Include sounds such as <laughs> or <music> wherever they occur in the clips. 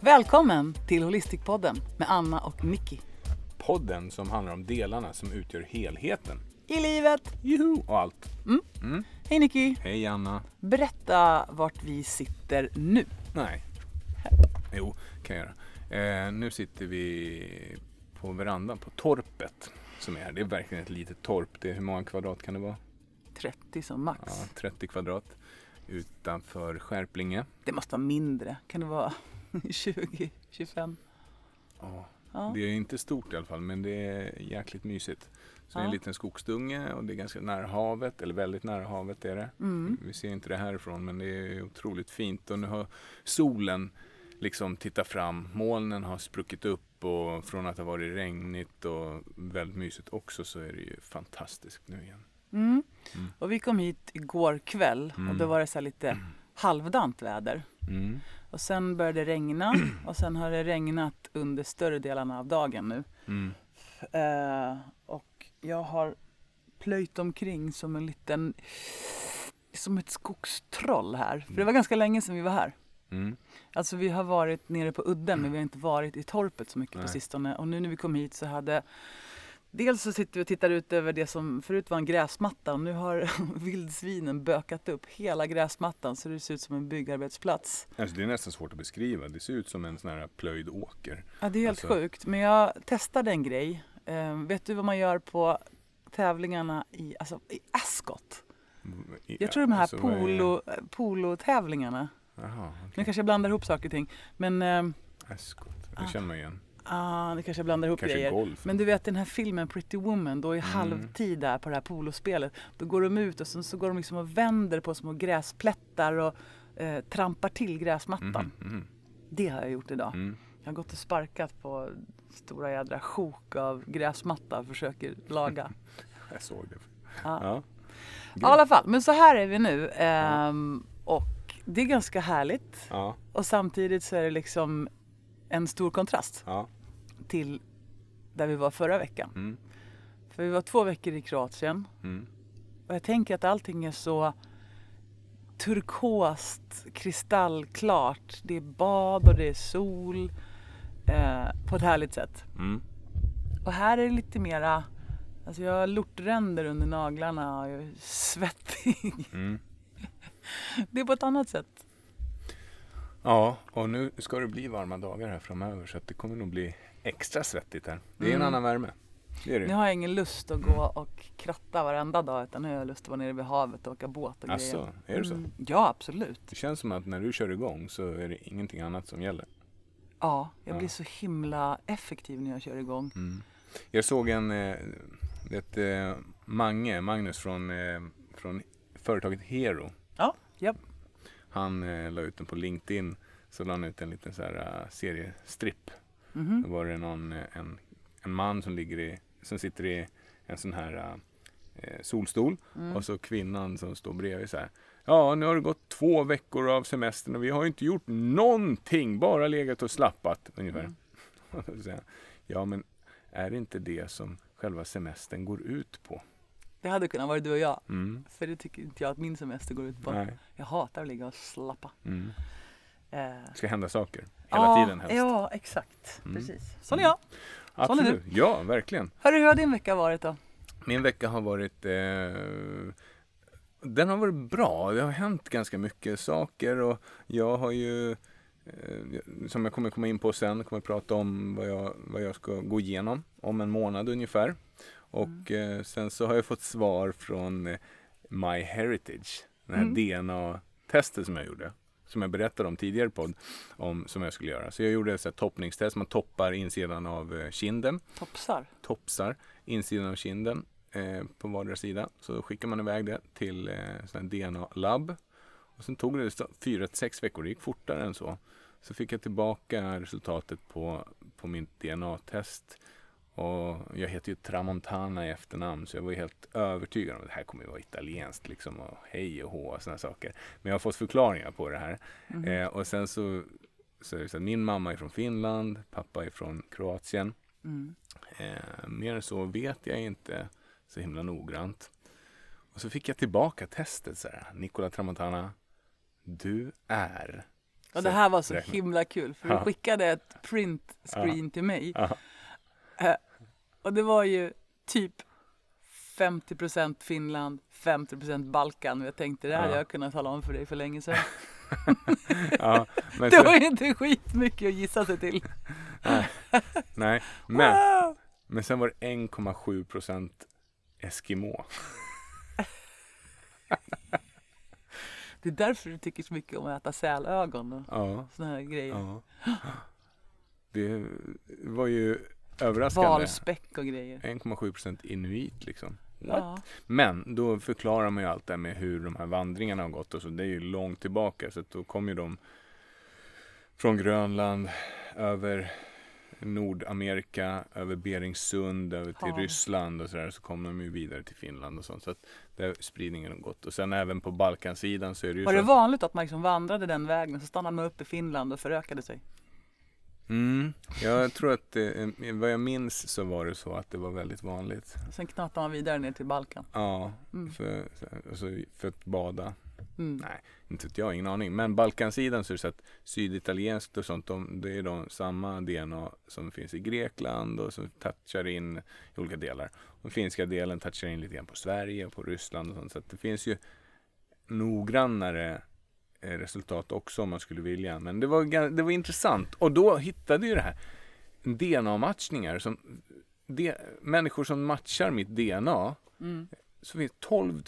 Välkommen till Holistikpodden med Anna och Nicky. Podden som handlar om delarna som utgör helheten. I livet. Juhu! Och allt. Hej Nicky. Hej Anna. Berätta vart vi sitter nu. Nej. Jo, kan jag göra. Eh, nu sitter vi på verandan på torpet som är här. Det är verkligen ett litet torp. Det är, hur många kvadrat kan det vara? 30 som max. Ja, 30 kvadrat. Utanför Skärplinge. Det måste vara mindre. Kan det vara <laughs> 20, 25? Ja. Ja. Det är inte stort i alla fall, men det är jäkligt mysigt. Så det är en Ja. liten skogsdunge och det är ganska nära havet, eller väldigt nära havet är det. Mm. Vi ser inte det härifrån, men det är otroligt fint. Och nu har solen liksom tittat fram. Molnen har spruckit upp och från att ha varit regnigt och väldigt mysigt också så är det ju fantastiskt nu igen. Mm. Mm. Och vi kom hit igår kväll och Mm. då var det så lite halvdant väder. Mm. Och sen började det regna och sen har det regnat under större delarna av dagen nu. Mm. Eh, och jag har plöjt omkring som en liten, som ett skogstroll här. För det var ganska länge sedan vi var här. Mm. Alltså vi har varit nere på udden men vi har inte varit i torpet så mycket på Nej. sistone. Och nu när vi kom hit så hade Dels så sitter vi och tittar ut över det som förut var en gräsmatta och nu har <laughs> vildsvinen bökat upp hela gräsmattan så det ser ut som en byggarbetsplats. Alltså det är nästan svårt att beskriva. Det ser ut som en sån här plöjd åker. Ja, det är helt Alltså- sjukt. Men jag testade en grej. Eh, vet du vad man gör på tävlingarna i, alltså, i Ascot? Jag tror de här Alltså, är- polo, eh, polotävlingarna. Jaha, Nu okej. kanske jag blandar ihop saker och ting. Men eh, Ascot. Ah. Det känner man igen. Ah, det kanske jag blandar ihop Kanske grejer. golf. Men du vet den här filmen Pretty Woman, då i Mm. halvtid där på det här polospelet. Då går de ut och sen så går de liksom och vänder på små gräsplättar och eh, trampar till gräsmattan. Mhm, mhm. Det har jag gjort idag. Mm. Jag har gått och sparkat på stora jädra sjok av gräsmatta och försöker laga. <laughs> Jag såg det. Ja. Ja. I alla fall, men så här är vi nu. ehm, och det är ganska härligt. Ja. Och samtidigt så är det liksom en stor kontrast Ja. Till där vi var förra veckan. Mm. För vi var två veckor i Kroatien. Mm. Och jag tänker att allting är så turkost, kristallklart. Det är bad och det är sol eh, på ett härligt sätt. Mm. Och här är det lite mera, alltså jag har lortränder under naglarna och jag är svettig. Mm. <laughs> Det är på ett annat sätt. Ja, och nu ska det bli varma dagar här framöver så att det kommer nog bli extra svettigt här. Det är en Mm. annan värme. Det det. Nu har jag ingen lust att gå och kratta varenda dag utan nu har jag lust att vara nere vid havet och åka båt och Asså, grejer. är det så? Mm, ja, absolut. Det känns som att när du kör igång så är det ingenting annat som gäller. Ja, jag Ja. blir så himla effektiv när jag kör igång. Mm. Jag såg en, eh, vet, eh, Mange, Magnus från, eh, från företaget Hero. Ja, japp. Han la ut den på LinkedIn. Så la han ut en liten så här, seriestripp. Mhm. Då var det någon, eh, en, en man som, ligger i, som sitter i en sån här eh, solstol. Mm. Och så kvinnan som står bredvid så här. Ja, nu har det gått två veckor av semestern och vi har inte gjort någonting. Bara legat och slappat ungefär. Mm. <laughs> Ja, men är det inte det som själva semestern går ut på? Det hade kunnat vara du och jag. Mm. För det tycker inte jag att min semester går ut på. Nej. Jag hatar att ligga och slappa. Mm. Eh, Det ska hända saker. Hela ja, tiden helst. Ja, exakt. Mm. Precis. Sån är jag. sån är Absolut. Ja, verkligen. Hörru, hur har din vecka varit då? Min vecka har varit eh, Den har varit bra. Det har hänt ganska mycket saker och jag har ju eh, som jag kommer komma in på sen, kommer prata om vad jag, vad jag ska gå igenom om en månad ungefär. Och eh, sen så har jag fått svar från eh, MyHeritage, den här Mm. DNA-testet som jag gjorde. Som jag berättade om tidigare podd, om, som jag skulle göra. Så jag gjorde ett toppningstest, man toppar insidan av eh, kinden Topsar. topsar insidan av kinden eh, på vardera sida. Så skickar man iväg det till eh, DNA-labb. Och sen tog det så- fyra till sex veckor, det gick fortare än så. Så fick jag tillbaka resultatet på, på mitt DNA-test. Och jag heter ju Tramontana i efternamn så jag var ju helt övertygad om att det här kommer ju vara italienskt liksom och hej och hå och sådana saker. Men jag har fått förklaringar på det här. Mhm. Eh, och sen så, så är det så att min mamma är från Finland, pappa är från Kroatien. Mm. Eh, mer än så vet jag inte så himla noggrant. Och så fick jag tillbaka testet så här. Nicola Tramontana, du är. Och det här var så räkna. himla kul för Ja. du skickade ett print screen till mig. Ja. Och det var ju typ 50% Finland, 50% Balkan. Jag tänkte det hade Ja. jag kunnat tala om för dig för länge sedan. <laughs> Ja, men <laughs> Det så, var ju inte skitmycket att gissa sig till. nej, men, Wow! men sen var det 1,7 procent Eskimo. <laughs> Det är därför du tycker så mycket om att äta sälögon och Ja, såna här grejer. ja. Det var ju överraskande. Valspäck och grejer. 1,7 procent inuit liksom. Ja. Men då förklarar man ju allt det här med hur de här vandringarna har gått och så. Det är ju långt tillbaka så då kom ju de från Grönland över Nordamerika, över Beringsund, över till Ja. Ryssland och sådär. Så kom de ju vidare till Finland och sånt. Så att där spridningen har gått. Och sen även på Balkansidan så är det ju Var det vanligt att man liksom vandrade den vägen så stannade man upp i Finland och förökade sig? Mm, jag tror att det, vad jag minns så var det så att det var väldigt vanligt. Sen knatade man vidare ner till Balkan. Ja, Mm. för, alltså, för att bada. Mm. Nej, inte vet jag, ingen aning. Men Balkansidan så är det så att syditalienskt och sånt, de, det är de samma DNA som finns i Grekland och som touchar in i olika delar. Den finska delen touchar in lite grann på Sverige och på Ryssland och sånt. Så det finns ju noggrannare eh, resultat också om man skulle vilja. Men det var, det var intressant. Och då hittade ju det här DNA-matchningar som de, människor som matchar mitt DNA Mm. så finns 12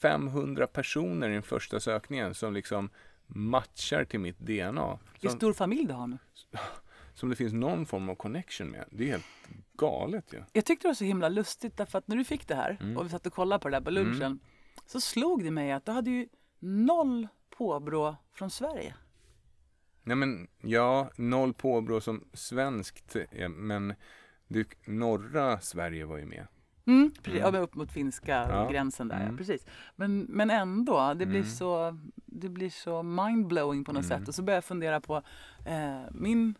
500 personer i den första sökningen som liksom matchar till mitt DNA. Vilken stor familj du har nu. <laughs> som det finns någon form av connection med. Det är helt galet ju. Ja. Jag tyckte det var så himla lustigt därför att när du fick det här Mm. och vi satt och kollade på det där på lunchen så slog det mig att du hade ju noll påbrå från Sverige. Nej men ja, noll påbrå som svenskt. ja, Men det, norra Sverige var ju med. Mm, precis. Mm. Ja, upp mot finska Ja. gränsen där, ja, Mm. precis. Men, men ändå, det blir, Mm. så, det blir så mindblowing på något Mm. sätt. Och så började jag fundera på eh, min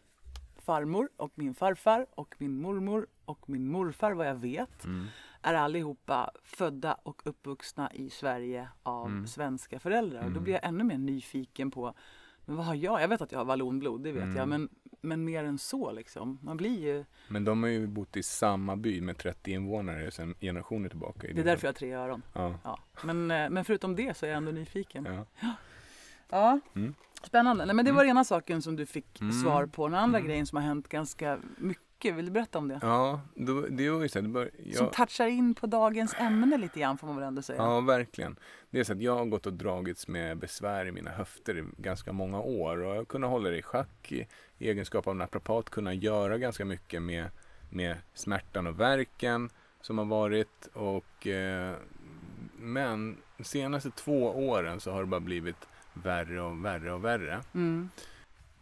farmor och min farfar och min mormor och min morfar, vad jag vet, Mm. Är allihopa födda och uppvuxna i Sverige av Mm. svenska föräldrar. Och då Mm. blir jag ännu mer nyfiken på men vad har jag? Jag vet att jag har vallonblod, det vet Mm. jag. Men, men mer än så liksom. Man blir ju... Men de har ju bott i samma by med 30 invånare sedan generationer tillbaka. Det är därför jag har tre öron. Ja. Ja. Men, eh, men förutom det så är jag ändå nyfiken. ja. Ja. Mm. Spännande. Nej, men det var ena saken som du fick Mm. svar på. Den andra Mm. grejen som har hänt ganska mycket. Vill du berätta om det? Ja, då, det var ju så här, bör, Som jag, touchar in på dagens ämne lite grann får man väl ändå säga. Ja, verkligen. Det är så att jag har gått och dragits med besvär i mina höfter i ganska många år och jag har kunnat hålla det i schack i, i egenskap av naprapat, kunna göra ganska mycket med, med smärtan och verken som har varit och eh, men de senaste två åren så har det bara blivit värre och värre och värre. Mm.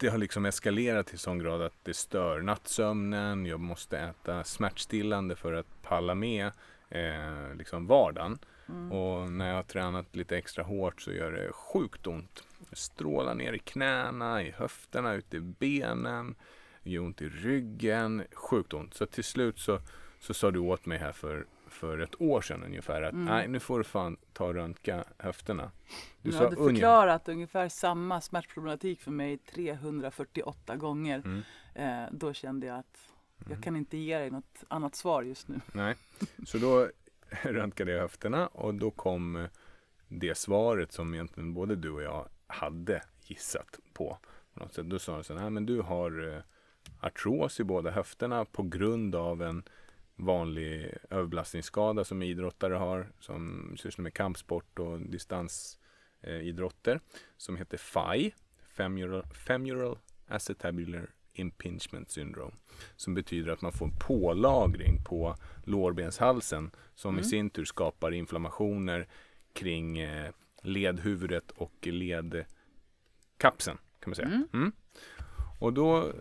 Det har liksom eskalerat till sån grad att det stör nattsömnen. Jag måste äta smärtstillande för att palla med eh, liksom vardagen. Mm. Och när jag har tränat lite extra hårt så gör det sjukt ont. Det strålar ner i knäna, i höfterna, ute i benen. Gör ont i ryggen. Sjukt ont. Så till slut så, så sa du åt mig här för, för ett år sedan ungefär att Mm. nej nu får du fan ta och röntga höfterna. Du Du hade förklarat ungefär samma smärtproblematik för mig 348 gånger. Mm. Eh, då kände jag att jag Mm. kan inte ge dig något annat svar just nu. Nej, så då <laughs> röntgade jag höfterna och då kom eh, det svaret som egentligen både du och jag hade gissat på. på något sätt. Då sa de så här, "Nej, men du har eh, artros i båda höfterna på grund av en vanlig överbelastningsskada som idrottare har som sysslar med kampsport och distansidrotter som heter FAI, Femoral, Femoral Acetabular Impingement Syndrome som betyder att man får en pålagring på lårbenshalsen som i Mm. sin tur skapar inflammationer kring eh, ledhuvudet och ledkapseln kan man säga. Mm. Mm. Och då,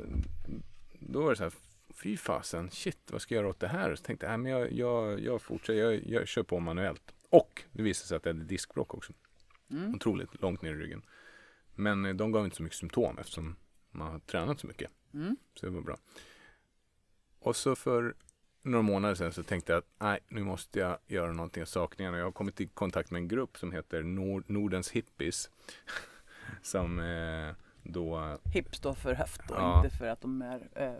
då var det så här, fy fasen, shit vad ska jag göra åt det här? Så tänkte jag, men jag, jag, jag fortsätter, jag, jag kör på manuellt. Och det visade sig att jag hade diskbråck också. Mm. Otroligt långt ner i ryggen. Men eh, de gav inte så mycket symptom eftersom man har tränat så mycket. Mm. Så det var bra. Och så för några månader sedan så tänkte jag att nej, nu måste jag göra någonting åt sakningen. Och jag har kommit i kontakt med en grupp som heter Nord Nordens Hippies. <laughs> som eh, då, Hip står för höft då, Ja. inte för att de är eh,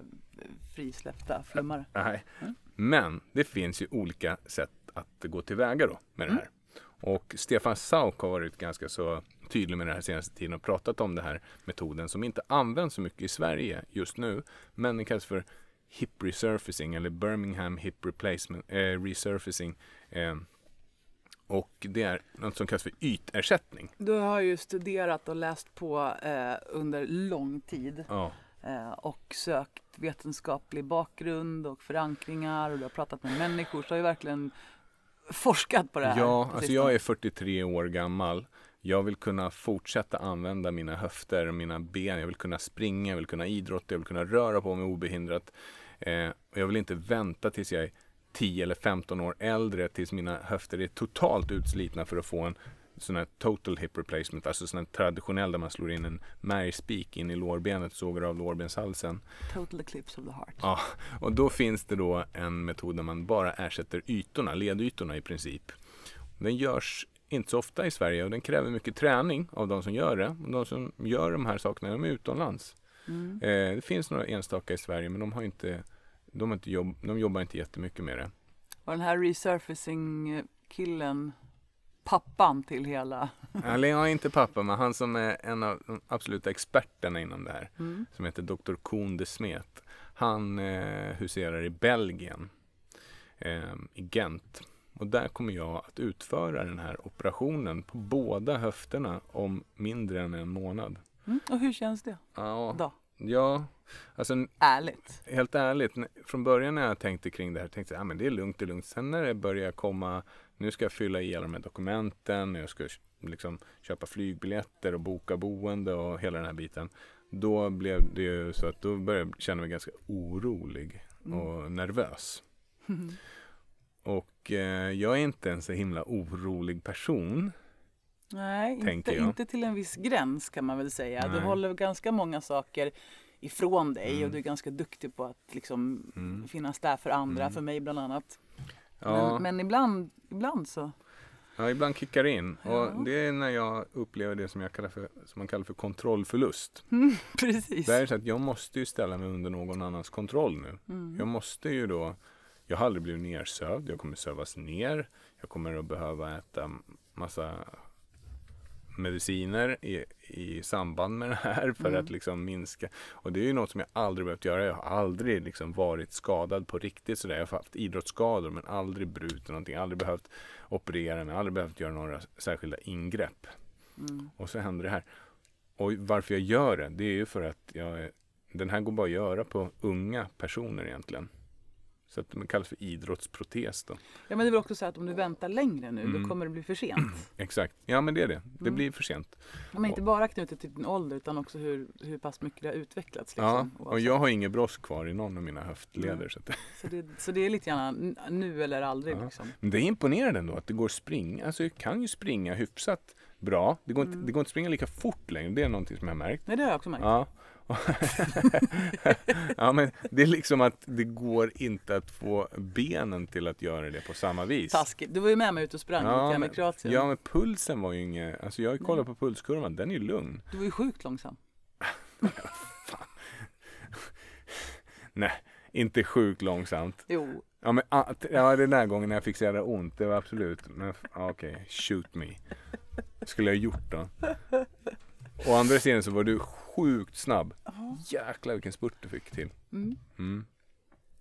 frisläppta flummare. nej. Mm. Men det finns ju olika sätt att gå tillväga då med det Mm. här. Och Stefan Sauk har varit ganska så tydlig med det här senaste tiden och pratat om den här metoden som inte används så mycket i Sverige just nu. Men den kallas för hip resurfacing eller Birmingham hip replacement, eh, resurfacing. Eh, och det är något som kallas för ytersättning. Du har ju studerat och läst på eh, under lång tid Ja. eh, och sökt vetenskaplig bakgrund och förankringar och du har pratat med människor så har ju verkligen forskat på det här. Ja, alltså jag är 43 år gammal. Jag vill kunna fortsätta använda mina höfter och mina ben. Jag vill kunna springa, jag vill kunna idrotta, jag vill kunna röra på mig obehindrat. Eh, och jag vill inte vänta tills jag är 10 eller 15 år äldre tills mina höfter är totalt utslitna för att få en sån här total hip replacement, alltså sån här traditionell där man slår in en märgspik in i lårbenet, sågar av lårbenshalsen. Total eclipse of the heart. Ja, och då finns det då en metod där man bara ersätter ytorna, ledytorna i princip. Den görs inte så ofta i Sverige och den kräver mycket träning av de som gör det. Och de som gör de här sakerna, de är utomlands. Mm. Eh, det finns några enstaka i Sverige men de har inte, de inte jobb, de jobbar inte jättemycket med det. Och den här resurfacing-killen, pappan till hela... <laughs> Eller är inte pappa, men han som är en av de absoluta experterna inom det här, Mm. som heter Dr. Koen de Smet. Han eh, huserar i Belgien, eh, i Gent. Och där kommer jag att utföra den här operationen på båda höfterna om mindre än en månad. Mm. Och hur känns det Ja, då? ja alltså Ärligt. helt ärligt, från början när jag tänkte kring det här tänkte jag, ja men det är lugnt, det är lugnt. Sen när det börjar komma, nu ska jag fylla i alla de här dokumenten, jag ska liksom köpa flygbiljetter och boka boende och hela den här biten. Då blev det ju så att då började jag känna mig ganska orolig och nervös. Och eh, jag är inte en så himla orolig person. Nej, inte, inte till en viss gräns kan man väl säga. Du Nej. håller ganska många saker ifrån dig Mm. och du är ganska duktig på att liksom Mm. finnas där för andra, Mm. för mig bland annat. Ja, Men, men ibland, ibland så. ja, ibland kickar det in. Ja. Och det är när jag upplever det som, jag kallar för, som man kallar för kontrollförlust. <laughs> Precis. Det är så att jag måste ju ställa mig under någon annans kontroll nu. Mm. Jag måste ju då, jag har aldrig blivit nersövd, jag kommer sövas ner, jag kommer att behöva äta massa mediciner i, i samband med det här för Mm. att liksom minska. Och det är ju något som jag aldrig behövt göra. Jag har aldrig liksom varit skadad på riktigt sådär. Jag har haft idrottsskador men aldrig brutit någonting, aldrig behövt operera mig, aldrig behövt göra några särskilda ingrepp. Mm. Och så händer det här. Och varför jag gör det, det är ju för att jag, den här går bara att göra på unga personer egentligen. Så att det kallas för idrottsprotes då. Ja, men det är väl också så att om du väntar längre nu, Mm. då kommer det bli för sent. <clears throat> Exakt, ja men det är det. Det Mm. blir för sent. Men inte bara knutet till din ålder utan också hur, hur pass mycket det har utvecklats. Liksom, ja, och oavsett. jag har inget brosk kvar i någon av mina höftleder. Nej. Så att, så, det, så det är lite grann nu eller aldrig. Ja. Liksom. men det är imponerande ändå att det går att springa. Alltså jag kan ju springa hyfsat bra. Det går, inte, Mm. det går inte att springa lika fort längre. Det är någonting som jag har märkt. Nej, det har jag också märkt. Ja. <laughs> ja men det är liksom att det går inte att få benen till att göra det på samma vis. Taskigt. Du var ju med mig ute och sprang Ja, men- med Kroatien. Ja men pulsen var ju inget, alltså jag kollar på pulskurvan, den är ju lugn. Du var ju sjukt långsam. <laughs> Nej, inte sjukt långsamt. Jo, Ja men ah, ja, den där gången när jag fick så jävla ont, det var absolut, men ah, okej, shoot me. Skulle jag gjort då. Å andra sidan så var du sjukt snabb. Jäklar vilken spurt du fick till. mm, Mm.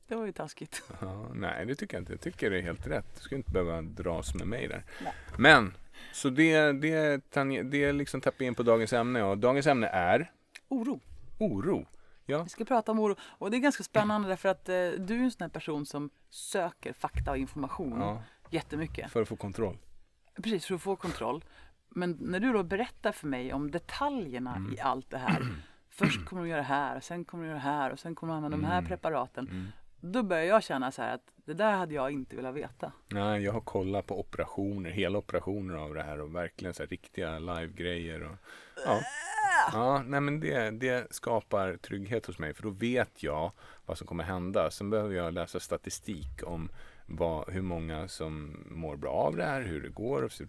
det var ju taskigt. Ja, nej, det tycker jag inte. Jag tycker det är helt rätt. Du skulle inte behöva dras med mig där. Nej. Men, så det, det, det liksom tappar in på dagens ämne. Och dagens ämne är Oro. oro. Ja, Vi ska prata om oro. Och det är ganska spännande därför att eh, du är en sån här person som söker fakta och information ja, jättemycket. för att få kontroll. Precis, för att få kontroll. Men när du då berättar för mig om detaljerna Mm. i allt det här. <clears throat> Först kommer du göra det här, och sen kommer du göra det här och sen kommer du använda de här Mm. preparaten. Mm. Då börjar jag känna så här att det där hade jag inte velat veta. Nej, jag har kollat på operationer, hela operationer av det här och verkligen så här riktiga live-grejer. Och, ja. ja, nej men det, det skapar trygghet hos mig för då vet jag vad som kommer hända. Sen behöver jag läsa statistik om vad, hur många som mår bra av det här, hur det går. Och så-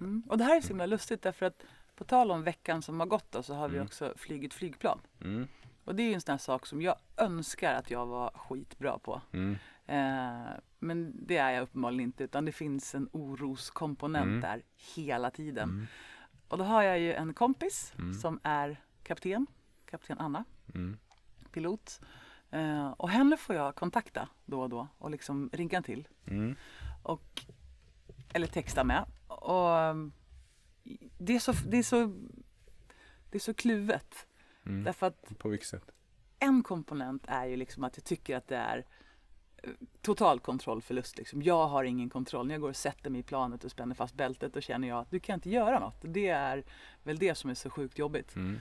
Mm. Och det här är så himla lustigt därför att På tal om veckan som har gått då, så har vi Mm. också flugit flygplan. Mm. Och det är ju en sån här sak som jag önskar att jag var skitbra på. Mm. Eh, men det är jag uppenbarligen inte utan det finns en oroskomponent Mm. där hela tiden. Mm. Och då har jag ju en kompis Mm. som är kapten, kapten Anna, pilot. Eh, och henne får jag kontakta då och då och liksom ringa till. Mm. Och, eller texta med. Och um, det är så, det är så, det är så kluvet. Mm. Därför att På vilket sätt? en komponent är ju liksom att jag tycker att det är eh, total kontrollförlust. Liksom. Jag har ingen kontroll. När jag går och sätter mig i planet och spänner fast bältet då känner jag att du kan inte göra något. Det är väl det som är så sjukt jobbigt. Mm.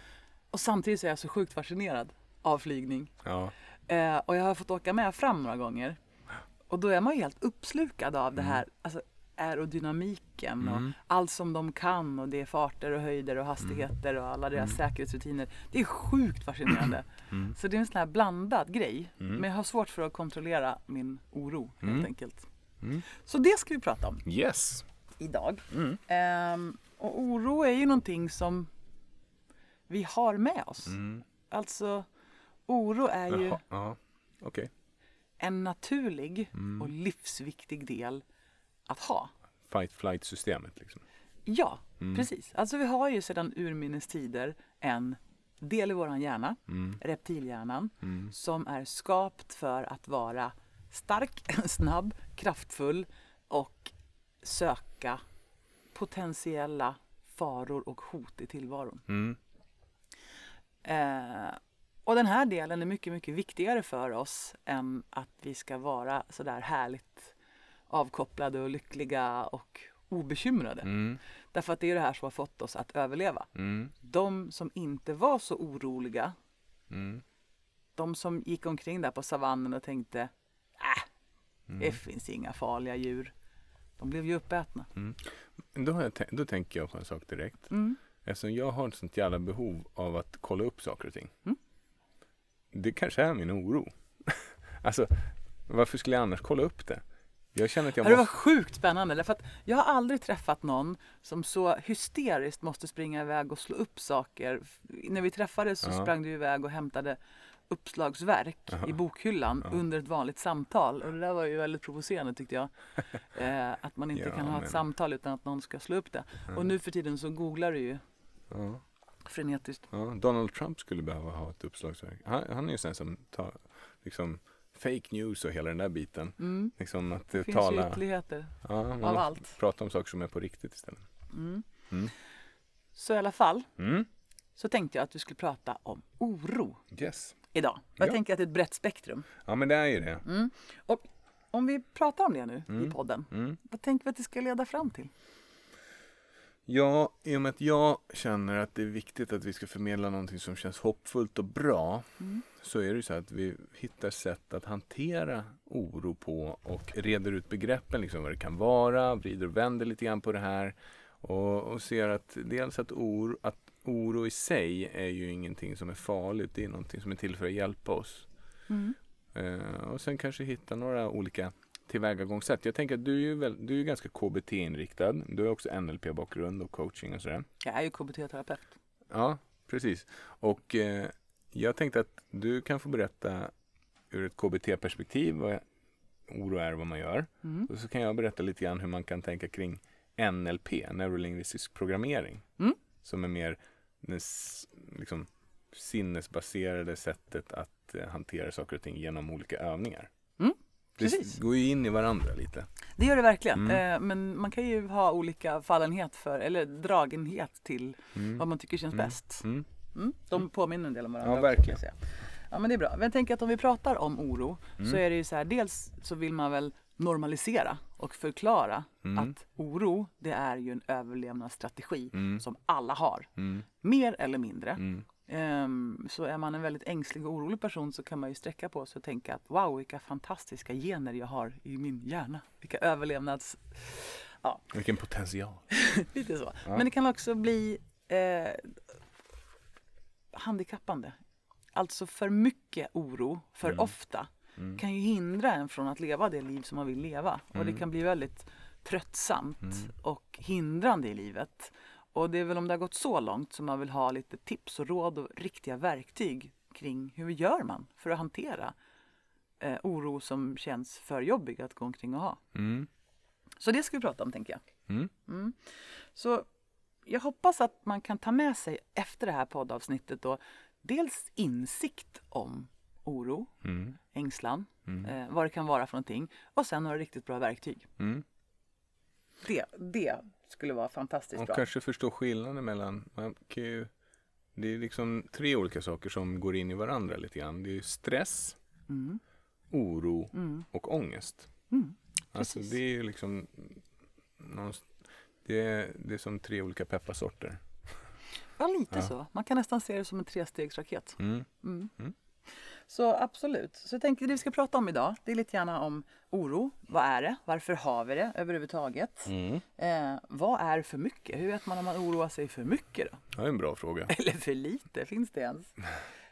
Och samtidigt så är jag så sjukt fascinerad av flygning. Ja. Eh, och jag har fått åka med fram några gånger. Och då är man ju helt uppslukad av det här alltså, aerodynamiken och Mm. allt som de kan och det är farter och höjder och hastigheter och alla deras säkerhetsrutiner. Det är sjukt fascinerande. <clears throat> Mm. Så det är en sån här blandad grej. Mm. Men jag har svårt för att kontrollera min oro helt Mm. enkelt. Mm. Så det ska vi prata om Yes. idag. Mm. Ehm, och oro är ju någonting som vi har med oss. Mm. Alltså oro är ju Jaha. Ja. Okej. en naturlig Mm. och livsviktig del att ha. Fight flight systemet liksom. Ja, Mm. precis. Alltså vi har ju sedan urminnes tider en del i våran hjärna, Mm. reptilhjärnan, Mm. som är skapt för att vara stark, <laughs> snabb, kraftfull och söka potentiella faror och hot i tillvaron. Mm. Eh, och den här delen är mycket, mycket viktigare för oss än att vi ska vara sådär härligt avkopplade och lyckliga och obekymrade. Mm. Därför att det är det här som har fått oss att överleva. Mm. De som inte var så oroliga, Mm. de som gick omkring där på savannen och tänkte äh, Mm. det finns inga farliga djur. De blev ju uppätna. Då, har jag tän- då tänker jag på en sak direkt. Mm. Eftersom jag har ett sånt jävla behov av att kolla upp saker och ting. Det kanske är min oro. <laughs> alltså, varför skulle jag annars kolla upp det? Jag känner att jag Ja, Det var måste... sjukt spännande därför att jag har aldrig träffat någon som så hysteriskt måste springa iväg och slå upp saker. När vi träffades så Ja. sprang du iväg och hämtade uppslagsverk Jaha. i bokhyllan Ja. under ett vanligt samtal. Och det där var ju väldigt provocerande tyckte jag. <laughs> Eh, att man inte Ja, kan ha ett men- samtal utan att någon ska slå upp det. Och nu för tiden så googlar du ju frenetiskt. ja. Donald Trump skulle behöva ha ett uppslagsverk. Han, han är ju sån som tar liksom fake news och hela den där biten. Mm. Liksom att Det eh, finns ju tala... ytterligheter Ja, av allt. prata om saker som är på riktigt istället. Mm. Mm. Så i alla fall Mm. så tänkte jag att vi skulle prata om oro Yes. idag. Jag Ja. tänker att det är ett brett spektrum. Ja, men det är ju det. Mm. Och om vi pratar om det nu i Mm. podden, vad tänker vi att det ska leda fram till? Ja, i och med att jag känner att det är viktigt att vi ska förmedla någonting som känns hoppfullt och bra Mm. så är det ju så att vi hittar sätt att hantera oro på och reder ut begreppen, liksom vad det kan vara, vrider och vänder lite grann på det här och, och ser att dels att oro, att oro i sig är ju ingenting som är farligt, det är någonting som är till för att hjälpa oss. Mm. Eh, och sen kanske hitta några olika tillvägagångssätt. Jag tänker att du är ju, väl, du är ju ganska KBT-inriktad. Du har också NLP-bakgrund och coaching och sådär. Jag är ju KBT-terapeut. Ja, precis. Och eh, jag tänkte att du kan få berätta ur ett KBT-perspektiv vad oro är vad man gör. Mm. Och så kan jag berätta lite grann hur man kan tänka kring NLP, neurolingvistisk programmering. Mm. Som är mer liksom, sinnesbaserade sättet att eh, hantera saker och ting genom olika övningar. Mm, Det precis. går ju in i varandra lite. Det gör det verkligen. Mm. Eh, men man kan ju ha olika fallenhet för, eller dragenhet till Mm. vad man tycker känns Mm. bäst. Mm. Mm. De påminner en del om varandra. Ja, också, verkligen. säga. Ja, men det är bra. Men jag tänker att om vi pratar om oro så Mm. är det ju så här, dels så vill man väl normalisera och förklara att oro, det är ju en överlevnadsstrategi som alla har. Mer eller mindre. Mm. Ehm, så är man en väldigt ängslig och orolig person så kan man ju sträcka på sig och tänka att wow, vilka fantastiska gener jag har i min hjärna. Vilka överlevnads... Vilken potential. <laughs> Lite så. Ja. Men det kan också bli eh, handikappande. Alltså för mycket oro, för Mm. ofta, Mm. kan ju hindra en från att leva det liv som man vill leva. Och det Mm. kan bli väldigt tröttsamt Mm. och hindrande i livet. Och det är väl om det har gått så långt som man vill ha lite tips och råd och riktiga verktyg kring hur gör man för att hantera eh, oro som känns för jobbig att gå omkring och ha. Mm. Så det ska vi prata om tänker jag. Mm. Så jag hoppas att man kan ta med sig efter det här poddavsnittet då dels insikt om oro, Mm. ängslan, Mm. eh, vad det kan vara för någonting och sen några riktigt bra verktyg. Mm. Det, det skulle vara fantastiskt Och bra. kanske förstå skillnaden mellan, man kan ju, det är liksom tre olika saker som går in i varandra lite grann. Det är ju stress, Mm. oro Mm. och ångest. Mm. Alltså det är ju liksom, det är, det är som tre olika pepparsorter. Ja, lite Ja. så. Man kan nästan se det som en trestegsraket. Mm. Mm. Mm. Så absolut. Så jag tänker det vi ska prata om idag, det är lite gärna om oro. Vad är det? Varför har vi det överhuvudtaget? Mm. Eh, vad är för mycket? Hur vet man om man oroar sig för mycket då? Det är en bra fråga. <laughs> Eller för lite? Finns det ens?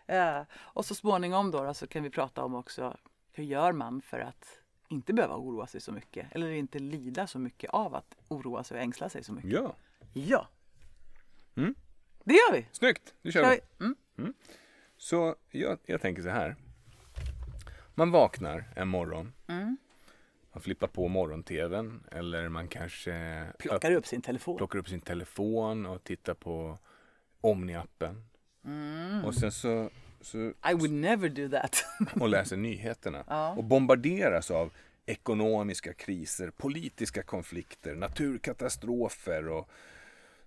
Eh, och så småningom då, då så kan vi prata om också hur gör man för att inte behöva oroa sig så mycket? Eller inte lida så mycket av att oroa sig och ängsla sig så mycket? Ja, Ja! Mm. Det gör vi! snyggt! Nu kör Kör vi! vi. Mm. Så jag, jag tänker så här. Man vaknar en morgon. Mm. Man flippar på morgon-tvn eller man kanske Plockar upp sin telefon. plockar upp sin telefon och tittar på Omni-appen. Mm. Och sen så, så I would never do that. <laughs> och läser nyheterna. Ja. Och bombarderas av ekonomiska kriser, politiska konflikter, naturkatastrofer och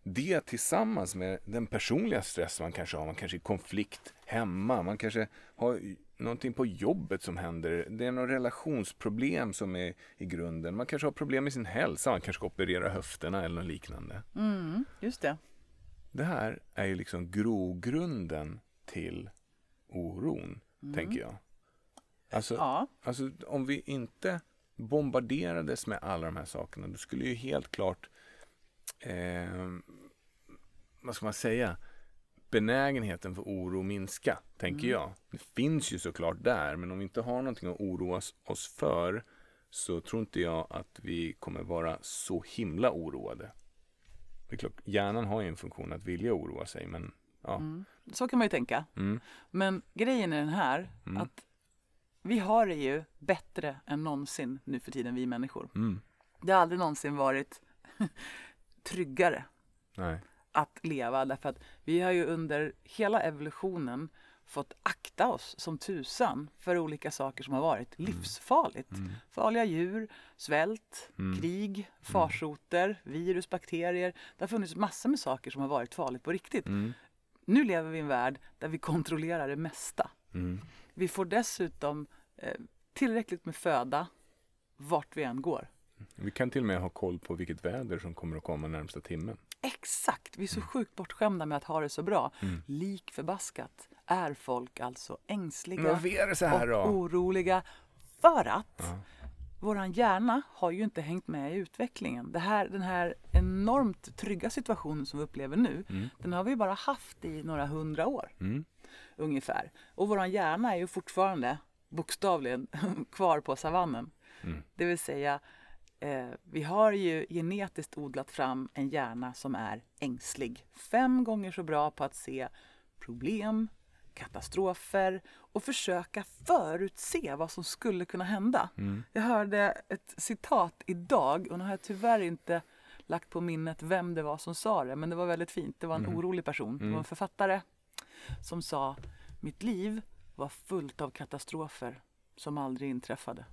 det tillsammans med den personliga stress man kanske har. Man kanske är i konflikt hemma. Man kanske har någonting på jobbet som händer. Det är något relationsproblem som är i grunden. Man kanske har problem med sin hälsa. Man kanske ska operera höfterna eller något liknande. Mm, just det. Det här är ju liksom grogrunden till oron, tänker jag. Alltså, Ja. alltså om vi inte bombarderades med alla de här sakerna, då skulle ju helt klart, eh, vad ska man säga, benägenheten för oro minska, tänker jag. Det finns ju såklart där, men om vi inte har någonting att oroa oss- för så tror inte jag att vi kommer vara så himla oroade. Hjärnan har ju en funktion att vilja oroa sig, men ja. Mm. Så kan man ju tänka. Mm. Men grejen är den här Mm. att vi har det ju bättre än någonsin nu för tiden, vi människor. Mm. Det har aldrig någonsin varit <laughs> tryggare Nej. att leva därför att vi har ju under hela evolutionen fått akta oss som tusan för olika saker som har varit livsfarligt. Mm. Farliga djur, svält, Mm. krig, farsoter, virus, bakterier. Det har funnits massor med saker som har varit farligt på riktigt. Mm. Nu lever vi i en värld där vi kontrollerar det mesta. Mm. Vi får dessutom eh, tillräckligt med föda vart vi än går. Vi kan till och med ha koll på vilket väder som kommer att komma närmsta timmen. Exakt! Vi är så sjukt bortskämda med att ha det så bra. Mm. Lik förbaskat är folk alltså ängsliga och oroliga för att Ja. våran hjärna har ju inte hängt med i utvecklingen. Det här, den här enormt trygga situationen som vi upplever nu, Mm. den har vi bara haft i några hundra år Mm. ungefär. Och våran hjärna är ju fortfarande bokstavligen <laughs> kvar på savannen. Mm. Det vill säga, eh, vi har ju genetiskt odlat fram en hjärna som är ängslig. Fem gånger så bra på att se problem, katastrofer och försöka förutse vad som skulle kunna hända. Mm. Jag hörde ett citat idag och nu har jag tyvärr inte lagt på minnet vem det var som sa det, men det var väldigt fint. Det var en Mm. orolig person. Det var Mm. en författare som sa Mitt liv var fullt av katastrofer som aldrig inträffade.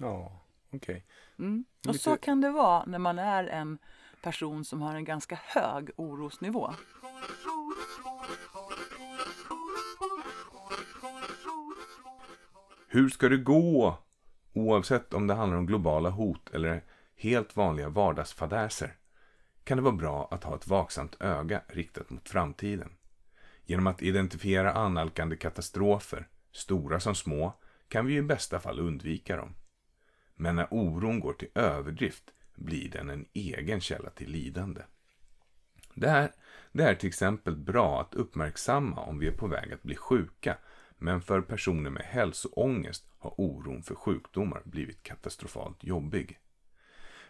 Ja, okej. Mm. Och Lite- så kan det vara när man är en person som har en ganska hög orosnivå. Hur ska det gå? Oavsett om det handlar om globala hot eller helt vanliga vardagsfadäser kan det vara bra att ha ett vaksamt öga riktat mot framtiden. Genom att identifiera annalkande katastrofer, stora som små, kan vi i bästa fall undvika dem. Men när oron går till överdrift blir den en egen källa till lidande. Det är, det är till exempel bra att uppmärksamma om vi är på väg att bli sjuka, men för personer med hälsoångest har oron för sjukdomar blivit katastrofalt jobbig.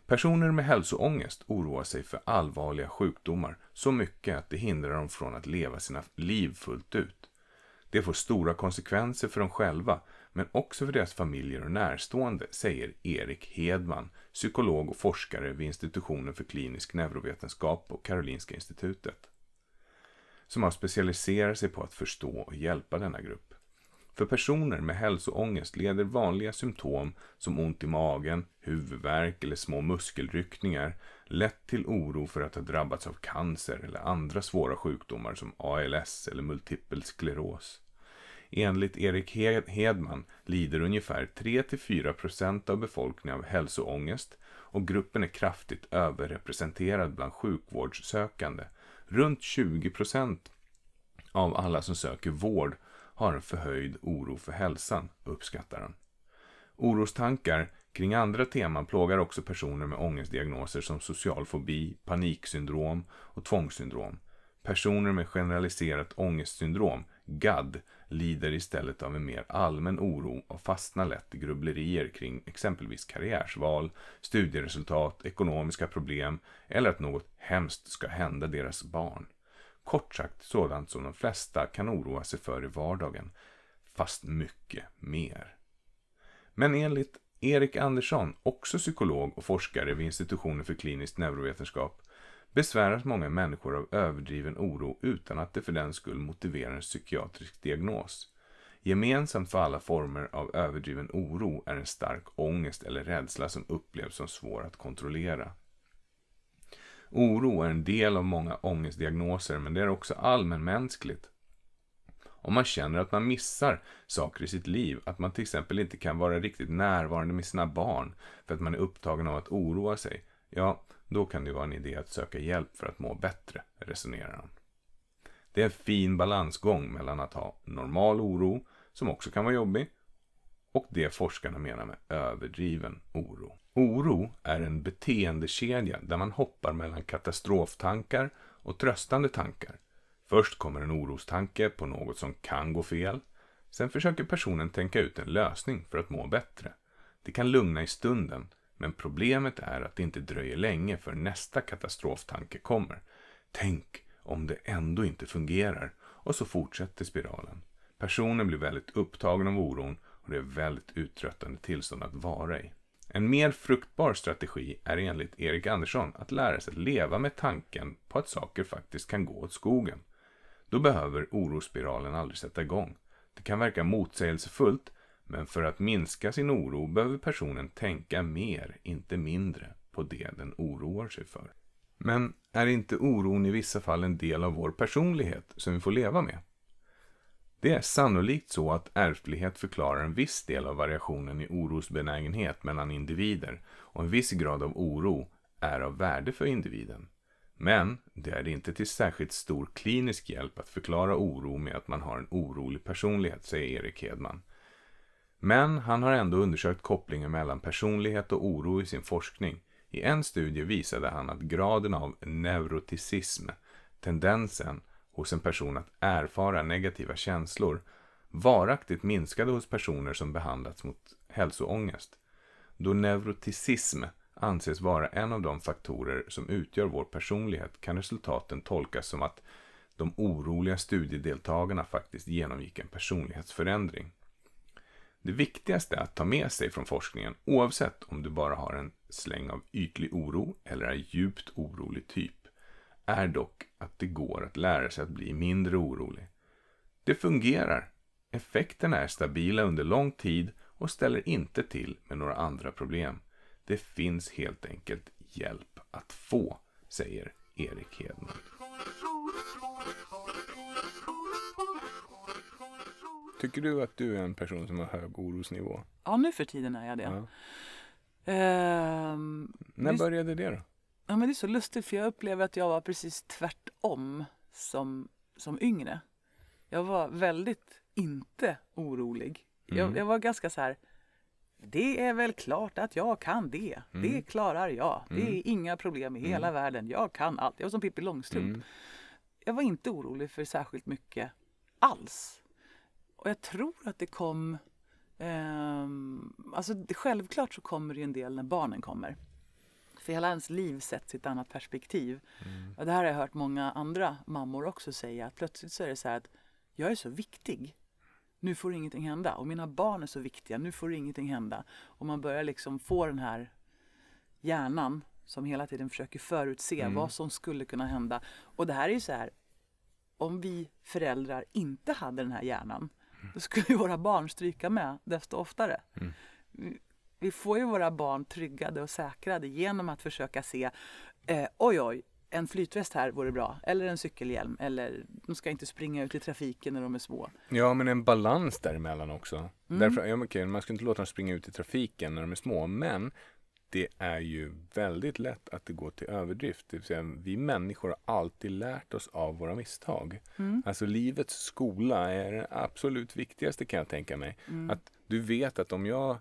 Personer med hälsoångest oroar sig för allvarliga sjukdomar så mycket att det hindrar dem från att leva sina liv fullt ut. Det får stora konsekvenser för dem själva, men också för deras familjer och närstående, säger Erik Hedman, psykolog och forskare vid institutionen för klinisk neurovetenskap på Karolinska institutet. Som har specialiserat sig på att förstå och hjälpa denna grupp. För personer med hälsoångest leder vanliga symptom som ont i magen, huvudvärk eller små muskelryckningar lätt till oro för att ha drabbats av cancer eller andra svåra sjukdomar som ALS eller multipel skleros. Enligt Erik Hedman lider ungefär 3-4% av befolkningen av hälsoångest och gruppen är kraftigt överrepresenterad bland sjukvårdssökande. Runt 20% av alla som söker vård har en förhöjd oro för hälsan, uppskattar han. Orostankar kring andra teman plågar också personer med ångestdiagnoser som social fobi, paniksyndrom och tvångssyndrom. Personer med generaliserat ångestsyndrom, GAD, lider istället av en mer allmän oro och fastnar lätt i grubblerier kring exempelvis karriärsval, studieresultat, ekonomiska problem eller att något hemskt ska hända deras barn. Kort sagt sådant som de flesta kan oroa sig för i vardagen, fast mycket mer. Men enligt Erik Andersson, också psykolog och forskare vid institutionen för klinisk neurovetenskap, besväras många människor av överdriven oro utan att det för den skull motiverar en psykiatrisk diagnos. Gemensamt för alla former av överdriven oro är en stark ångest eller rädsla som upplevs som svår att kontrollera. Oro är en del av många ångestdiagnoser men det är också allmänmänskligt. Om man känner att man missar saker i sitt liv, att man till exempel inte kan vara riktigt närvarande med sina barn för att man är upptagen av att oroa sig, ja, då kan det vara en idé att söka hjälp för att må bättre, resonerar han. Det är en fin balansgång mellan att ha normal oro, som också kan vara jobbig, och det forskarna menar med överdriven oro. Oro är en beteendekedja där man hoppar mellan katastroftankar och tröstande tankar. Först kommer en orostanke på något som kan gå fel. Sen försöker personen tänka ut en lösning för att må bättre. Det kan lugna i stunden, men problemet är att det inte dröjer länge för nästa katastroftanke kommer. Tänk om det ändå inte fungerar. Och så fortsätter spiralen. Personen blir väldigt upptagen av oron och det är väldigt uttröttande tillstånd att vara i. En mer fruktbar strategi är enligt Erik Andersson att lära sig att leva med tanken på att saker faktiskt kan gå åt skogen. Då behöver orospiralen aldrig sätta igång. Det kan verka motsägelsefullt, men för att minska sin oro behöver personen tänka mer, inte mindre, på det den oroar sig för. Men är inte oron i vissa fall en del av vår personlighet som vi får leva med? Det är sannolikt så att ärftlighet förklarar en viss del av variationen i orosbenägenhet mellan individer och en viss grad av oro är av värde för individen. Men det är inte till särskilt stor klinisk hjälp att förklara oro med att man har en orolig personlighet, säger Erik Hedman. Men han har ändå undersökt kopplingen mellan personlighet och oro i sin forskning. I en studie visade han att graden av neuroticism, tendensen hos en person att erfara negativa känslor, varaktigt minskade hos personer som behandlats mot hälsoångest. Då neuroticism anses vara en av de faktorer som utgör vår personlighet kan resultaten tolkas som att de oroliga studiedeltagarna faktiskt genomgick en personlighetsförändring. Det viktigaste att ta med sig från forskningen, oavsett om du bara har en släng av ytlig oro eller är djupt orolig typ, är dock att det går att lära sig att bli mindre orolig. Det fungerar. Effekterna är stabila under lång tid och ställer inte till med några andra problem. Det finns helt enkelt hjälp att få, säger Erik Hedman. Tycker du att du är en person som har hög orosnivå? Ja, nu för tiden är jag det. Ja. Ehm, När började det då? Ja, men det är så lustigt för jag upplever att jag var precis tvärtom som, som yngre. Jag var väldigt inte orolig. Mm. Jag, jag var ganska så här. Det är väl klart att jag kan det. Det Mm. klarar jag. Det Mm. är inga problem i hela världen. Jag kan allt. Jag var som Pippi Långstrump. Mm. Jag var inte orolig för särskilt mycket alls. Och jag tror att det kom... ehm, alltså självklart så kommer det en del när barnen kommer. För hela ens liv sätts i ett annat perspektiv. Mm. Och det här har jag hört många andra mammor också säga. Att plötsligt så är det så här att jag är så viktig. Nu får ingenting hända. Och mina barn är så viktiga. Nu får ingenting hända. Och man börjar liksom få den här hjärnan som hela tiden försöker förutse Mm. vad som skulle kunna hända. Och det här är ju så här. Om vi föräldrar inte hade den här hjärnan. Då skulle ju våra barn stryka med desto oftare. Mm. Vi- får ju våra barn tryggade och säkrade genom att försöka se eh, oj oj, en flytväst här vore bra. Eller en cykelhjälm. Eller de ska inte springa ut i trafiken när de är små. Ja, men en balans däremellan också. Mm. Därför, ja, okej, man ska inte låta dem springa ut i trafiken när de är små, men det är ju väldigt lätt att det går till överdrift. Det vill säga, vi människor har alltid lärt oss av våra misstag. Mm. Alltså livets skola är det absolut viktigaste kan jag tänka mig. Mm. Att du vet att om jag,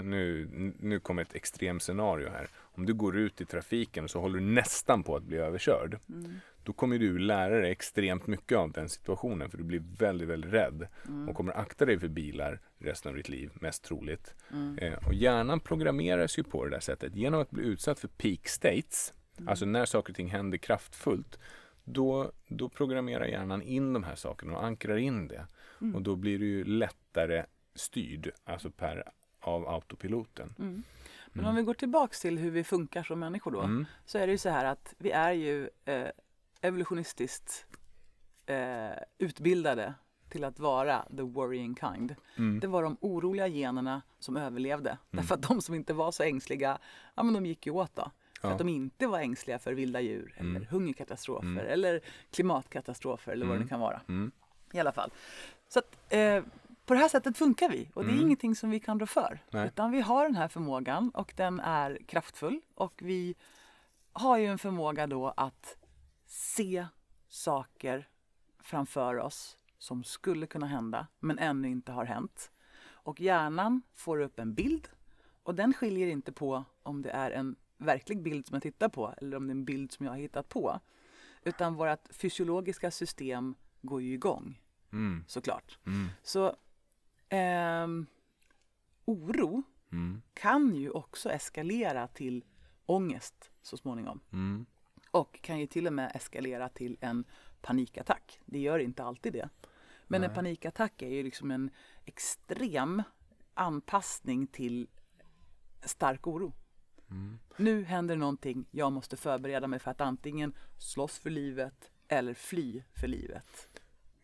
nu, nu kommer ett extremscenario här. Om du går ut i trafiken och så håller du nästan på att bli överkörd. Mm. Då kommer du lära dig extremt mycket av den situationen för du blir väldigt, väldigt rädd Mm. och kommer akta dig för bilar resten av ditt liv, mest troligt. Mm. Eh, och hjärnan programmeras ju på det där sättet. Genom att bli utsatt för peak states, Mm. alltså när saker och ting händer kraftfullt, då, då programmerar hjärnan in de här sakerna och ankrar in det. Mm. Och då blir du ju lättare styrd, alltså per, av autopiloten. Mm. Men om vi går tillbaks till hur vi funkar som människor då. Mm. Så är det ju så här att vi är ju eh, evolutionistiskt eh, utbildade till att vara the worrying kind. Mm. Det var de oroliga generna som överlevde. Därför att de som inte var så ängsliga, ja men de gick ju åt då. För Ja. att de inte var ängsliga för vilda djur eller Mm. hungerkatastrofer Mm. eller klimatkatastrofer eller vad det Mm. kan vara. Mm. I alla fall. Så att, eh, på det här sättet funkar vi och det är Mm. ingenting som vi kan rå för. Nej. Utan vi har den här förmågan och den är kraftfull och vi har ju en förmåga då att se saker framför oss som skulle kunna hända men ännu inte har hänt. Och hjärnan får upp en bild och den skiljer inte på om det är en verklig bild som jag tittar på eller om det är en bild som jag har hittat på. Utan vårt fysiologiska system går ju igång Mm. såklart. Mm. Så ehm, oro Mm. kan ju också eskalera till ångest så småningom. Mm. Och kan ju till och med eskalera till en panikattack. Det gör inte alltid det. Men en Nej. panikattack är ju liksom en extrem anpassning till stark oro. Mm. Nu händer någonting, jag måste förbereda mig för att antingen slåss för livet eller fly för livet.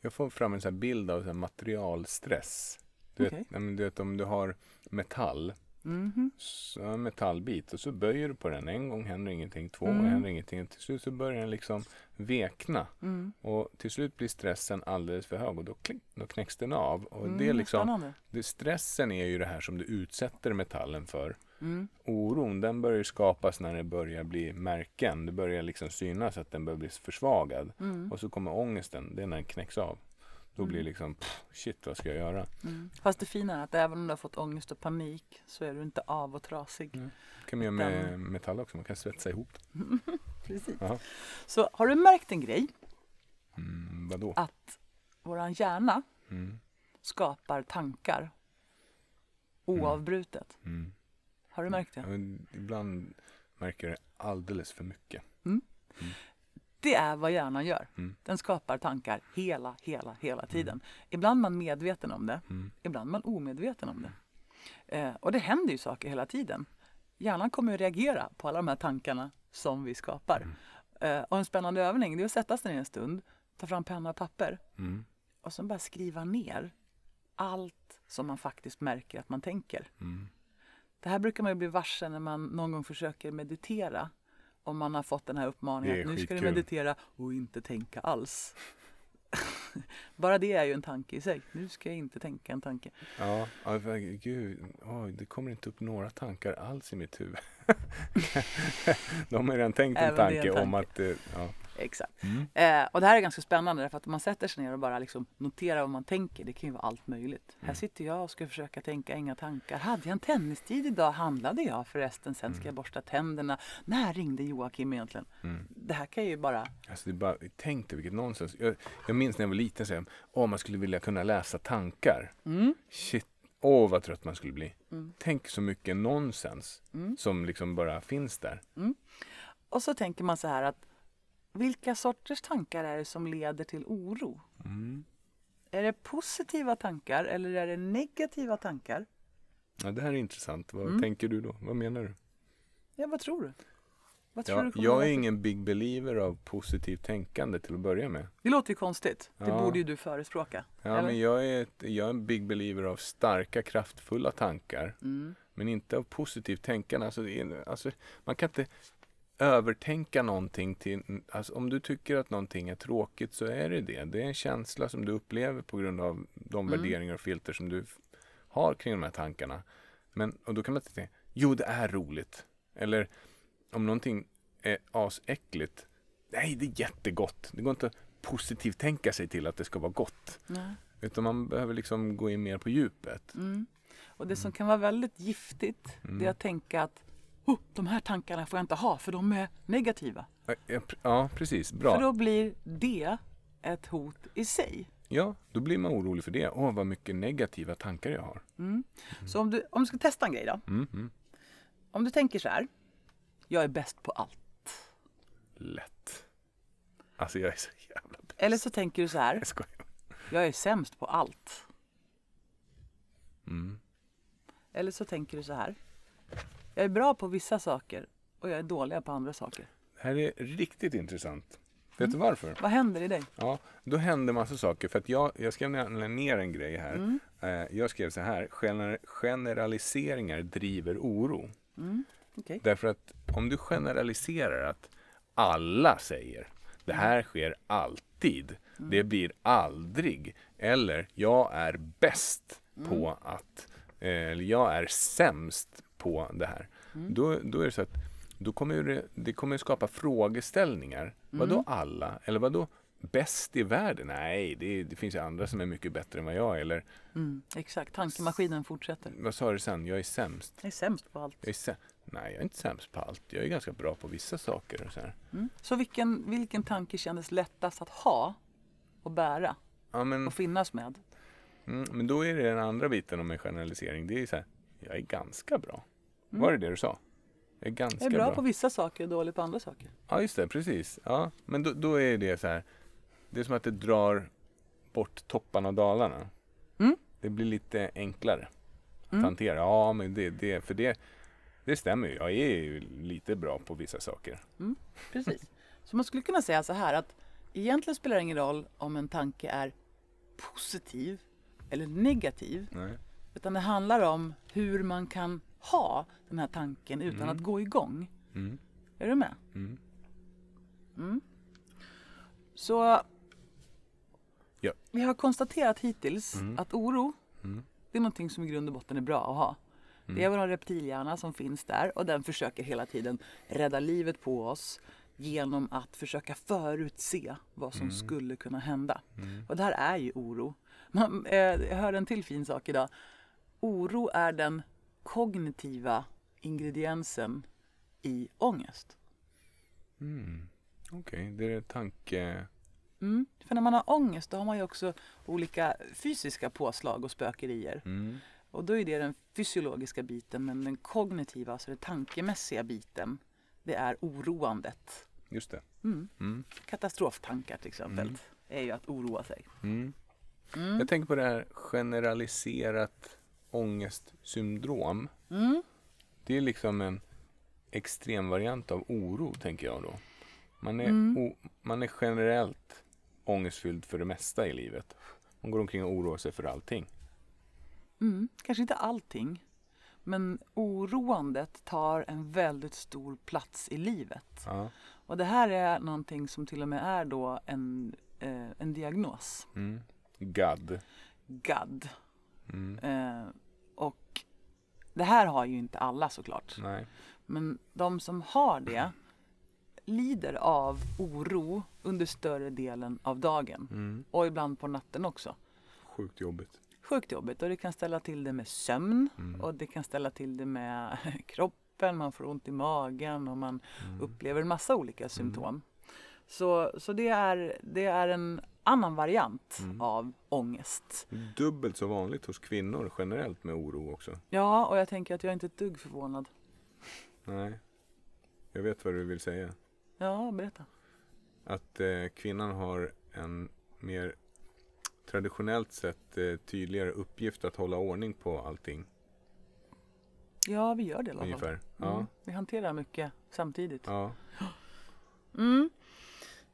Jag får fram en sån bild av så materialstress. Du, Okej. vet, du vet om du har metall, Mhm. så en metallbit och så böjer du på den. En gång händer ingenting, två Mm. gånger händer ingenting. Till slut så börjar den liksom vekna Mm. och till slut blir stressen alldeles för hög och då, klick, då knäcks den av. Och Mm, det är liksom, det, stressen är ju det här som du utsätter metallen för. Mm. Oron den börjar skapas när det börjar bli märken. Det börjar liksom synas att den börjar bli försvagad. Mm. Och så kommer ångesten, det är när den knäcks av. Då blir det Mm. liksom, pff, shit vad ska jag göra? Mm. Fast det fina är att även om du har fått ångest och panik så är du inte av och trasig. Mm. Det kan man göra med metall också, man kan svetsa ihop. <laughs> Precis. Ja. Så har du märkt en grej? Mm, vadå? Att våran hjärna Mm, skapar tankar oavbrutet. mm. Har du märkt Ja, det? men ibland märker jag det alldeles för mycket. Det är vad hjärnan gör. Mm. Den skapar tankar hela, hela, hela tiden. Ibland är man medveten om det, Mm. ibland är man omedveten om det. Eh, och det händer ju saker hela tiden. Hjärnan kommer att reagera på alla de här tankarna som vi skapar. Mm. Eh, och en spännande övning det är att sätta sig ner en stund, ta fram penna och papper Mm. och sen bara skriva ner allt som man faktiskt märker att man tänker. Mm. Det här brukar man ju bli varse när man någon gång försöker meditera. Om man har fått den här uppmaningen att nu ska du meditera och inte tänka alls. <laughs> Bara det är ju en tanke i sig. Nu ska jag inte tänka en tanke. Ja, gud, oj, det kommer inte upp några tankar alls i mitt huvud. <laughs> De har redan tänkt en är en tanke, om tanke. att, eh, ja. Exakt. Mm. Eh, och det här är ganska spännande därför att om man sätter sig ner och bara liksom noterar vad man tänker. Det kan ju vara allt möjligt. Mm. Här sitter jag och ska försöka tänka inga tankar. Hade jag en tennistid idag? Handlade jag förresten? Sen ska jag borsta tänderna. När ringde Joakim egentligen? Mm. Det här kan ju bara... Alltså det är bara, tänk dig vilket nonsens. Jag, jag minns när jag var liten, så här, åh man skulle vilja kunna läsa tankar. Mm. Shit, Åh, vad trött man skulle bli. Mm. Tänk så mycket nonsens Mm. som liksom bara finns där. Och så tänker man så här att vilka sorters tankar är det som leder till oro? Mm. Är det positiva tankar eller är det negativa tankar? Ja, det här är intressant. Vad Mm. tänker du då? Vad menar du? Ja, vad tror du? Vad tror Ja, du jag är ingen big believer av positivt tänkande till att börja med. Det låter ju konstigt. Det Ja. borde ju du förespråka. Ja, eller? men jag är, ett, jag är en big believer av starka, kraftfulla tankar. Mm. Men inte av positivt tänkande. Alltså, alltså, man kan inte övertänka någonting till... Alltså, om du tycker att någonting är tråkigt så är det det. Det är en känsla som du upplever på grund av de Mm. värderingar och filter som du har kring de här tankarna. Men, och då kan man säga, jo det är roligt. Eller om någonting är asäckligt, nej det är jättegott. Det går inte att positivt tänka sig till att det ska vara gott. Nej. Utan man behöver liksom gå in mer på djupet. Mm. Och det som kan vara väldigt giftigt Mm. det är att tänka att oh, de här tankarna får jag inte ha för de är negativa. Ja, ja, pr- Ja, precis. För Bra. då blir det ett hot i sig. Ja, då blir man orolig för det. Åh, vad mycket negativa tankar jag har. Mm. Så om du, om du ska testa en grej då. Mm, mm. Om du tänker så här. Jag är bäst på allt. Lätt. Alltså jag är så jävla bäst. Eller så tänker du så här. Jag skojar. Jag är sämst på allt. Mm. Eller så tänker du så här. Jag är bra på vissa saker och jag är dålig på andra saker. Det här är riktigt intressant. Vet Mm. du varför? Vad händer i dig? Ja, då hände massa saker. För att jag, jag skrev ner en grej här. Mm. Eh, Jag skrev så här. Gener, generaliseringar driver oro. Mm. Okej. Därför att om du generaliserar att alla säger det Mm. här sker alltid, det blir aldrig, eller jag är bäst Mm. på att, eh, eller jag är sämst på det här. Mm. Då, då är det så att då kommer det, det kommer skapa frågeställningar. Vadå Mm. alla? Eller vadå bäst i världen? Nej, det, det finns ju andra som är mycket bättre än vad jag är. Eller Mm. Exakt, tankemaskinen fortsätter. vad sa du sen? Jag är sämst. Jag är sämst på allt. Jag är sä- Nej, jag är inte sämst på allt. Jag är ganska bra på vissa saker. Och så. Mm. Så vilken, vilken tanke kändes lättast att ha och bära Ja, men, och finnas med? mm, men då är det den andra biten om en generalisering. Det är så här, jag är ganska bra. Mm. Var det det du sa? Jag är ganska Jag är bra, bra. på vissa saker och dålig på andra saker. Ja, just det, precis. Ja, men då, då är det så här. Det är som att det drar bort topparna och dalarna. Mm. Det blir lite enklare att Mm. hantera. Ja, men det, det, för det, det stämmer ju. Jag är ju lite bra på vissa saker. Precis. Så man skulle kunna säga så här att egentligen spelar det ingen roll om en tanke är positiv eller negativ. Nej. Utan det handlar om hur man kan ha den här tanken utan Mm. att gå igång. Mm. Är du med? Mm. Mm. Så Ja. vi har konstaterat hittills Mm. att oro Mm. det är någonting som i grund och botten är bra att ha. Det är Mm. vår reptilhjärna som finns där och den försöker hela tiden rädda livet på oss genom att försöka förutse vad som Mm. skulle kunna hända. Mm. Och det här är ju oro. Man, eh, jag hörde en till fin sak idag. Oro är den kognitiva ingrediensen i ångest. Mm. Okej, det är tanke... Mm. För när man har ångest då har man ju också olika fysiska påslag och spökerier. Mm. Och då är det den fysiologiska biten men den kognitiva, alltså den tankemässiga biten, det är oroandet. Just det. Mm. Mm. Katastroftankar till exempel Mm. är ju att oroa sig. Mm. Mm. Jag tänker på det här generaliserat ångestsyndrom. Mm. Det är liksom en extrem variant av oro, tänker jag då. Man är, Mm. man är generellt ångestfylld för det mesta i livet. Man går omkring och oroar sig för allting. Mm. Kanske inte allting, men oroandet tar en väldigt stor plats i livet. Ja. Och det här är någonting som till och med är då en, eh, en diagnos, Mm. GAD. GAD. Mm. Eh, och det här har ju inte alla såklart. Nej. Men de som har det lider av oro under större delen av dagen Mm. och ibland på natten också. Sjukt jobbigt. Sjukt jobbigt och det kan ställa till det med sömn Mm. och det kan ställa till det med <laughs> kroppen, man får ont i magen och man Mm. upplever en massa olika symptom. Så, så det, är, det är en annan variant Mm. av ångest. Dubbelt så vanligt hos kvinnor generellt med oro också. Ja, och jag tänker att jag är inte ett dugg förvånad. Nej. Jag vet vad du vill säga. Ja, berätta. Att eh, kvinnan har en mer traditionellt sett eh, tydligare uppgift att hålla ordning på allting. Ja, vi gör det i alla fall. Ungefär. Ja. Mm. Vi hanterar mycket samtidigt. ja. Mm.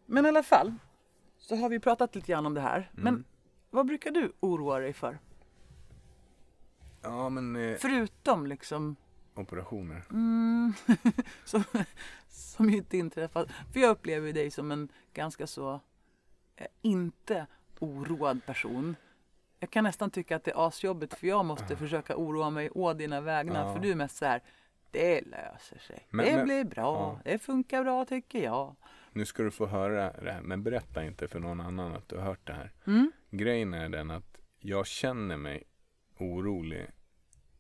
Men i alla fall så har vi pratat lite grann om det här. Mm. Men vad brukar du oroa dig för? Ja, men eh, Förutom liksom operationer. mm, <laughs> som, som ju inte inträffar. För jag upplever dig som en ganska så eh, inte oroad person. Jag kan nästan tycka att det är asjobbigt för jag måste försöka oroa mig å dina vägnar. Ja. För du är mest så här, det löser sig. Men- det men- blir bra. Det funkar bra tycker jag. Nu ska du få höra det här, men berätta inte för någon annan att du har hört det här. Mm? Grejen är den att jag känner mig orolig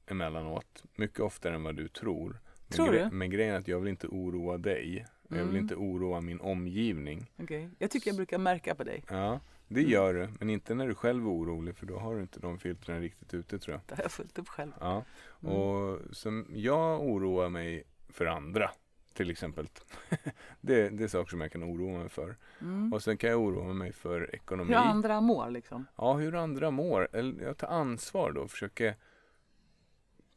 emellanåt. Mycket oftare än vad du tror. Men, Tror gre- du? men grejen är att jag vill inte oroa dig. och Jag vill Mm. inte oroa min omgivning. Okej. Jag tycker jag brukar märka på dig. Ja, det Mm. gör du. Men inte när du själv är orolig för då har du inte de filtren riktigt ute tror jag. Det har jag fullt upp själv. Ja. Mm. Och som jag oroar mig för andra. Till exempel. <laughs> det, det är saker som jag kan oroa mig för. Mm. Och sen kan jag oroa mig för ekonomi. Hur andra mår liksom. Ja, hur andra mår. Eller jag tar ansvar då. Försöker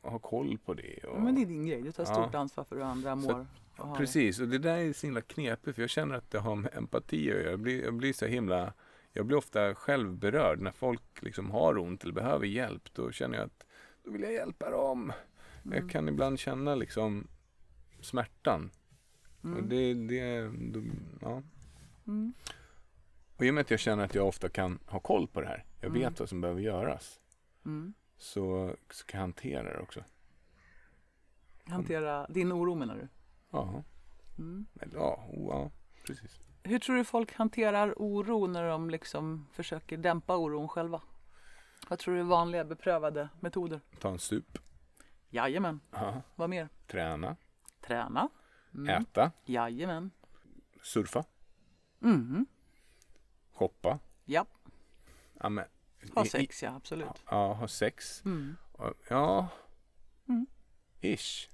ha koll på det. Och... Ja, men det är din grej. Du tar Ja. stort ansvar för hur andra Så mår. och har det. Precis, och det där är så himla knepigt för jag känner att det har med empati att göra. Jag blir, jag blir så himla jag blir ofta själv berörd när folk liksom har ont eller behöver hjälp. Då känner jag att då vill jag hjälpa dem. Mm. Jag kan ibland känna liksom smärtan. Och Mm. det, det, då, ja. Mm. och i och med att jag känner att jag ofta kan ha koll på det här. Jag Mm. vet vad som behöver göras. Mm. Så, så kan jag hantera det också. Hantera din oro menar du? Ja, Mm. eller, ja, ja precis. Hur tror du folk hanterar oro när de liksom försöker dämpa oron själva? Vad tror du är vanliga beprövade metoder? Ta en sup. Jajamän. Ja. Vad mer? Träna. Träna. Mm. Äta. Jajamän. Surfa. Mm. Shoppa. Ja, Ja, men, ha i- sex ja, absolut. Ja, ha sex. Mm. Ja. Mm. Ish.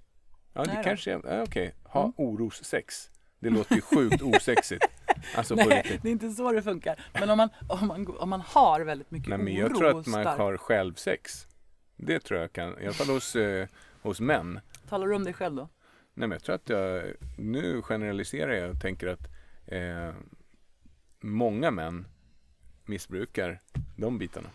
Ja, det Nej kanske är, ja, okej. Ha Mm. orossex. Det låter ju sjukt <laughs> osexigt. Alltså Nej, riktigt. det är inte så det funkar. Men om man, om man, om man har väldigt mycket Nej, men oro jag tror att man stark- har självsex. Det tror jag kan, i alla fall hos, eh, hos män. Talar du om dig själv då? Nej, men jag tror att jag, nu generaliserar jag och tänker att eh, många män missbrukar de bitarna.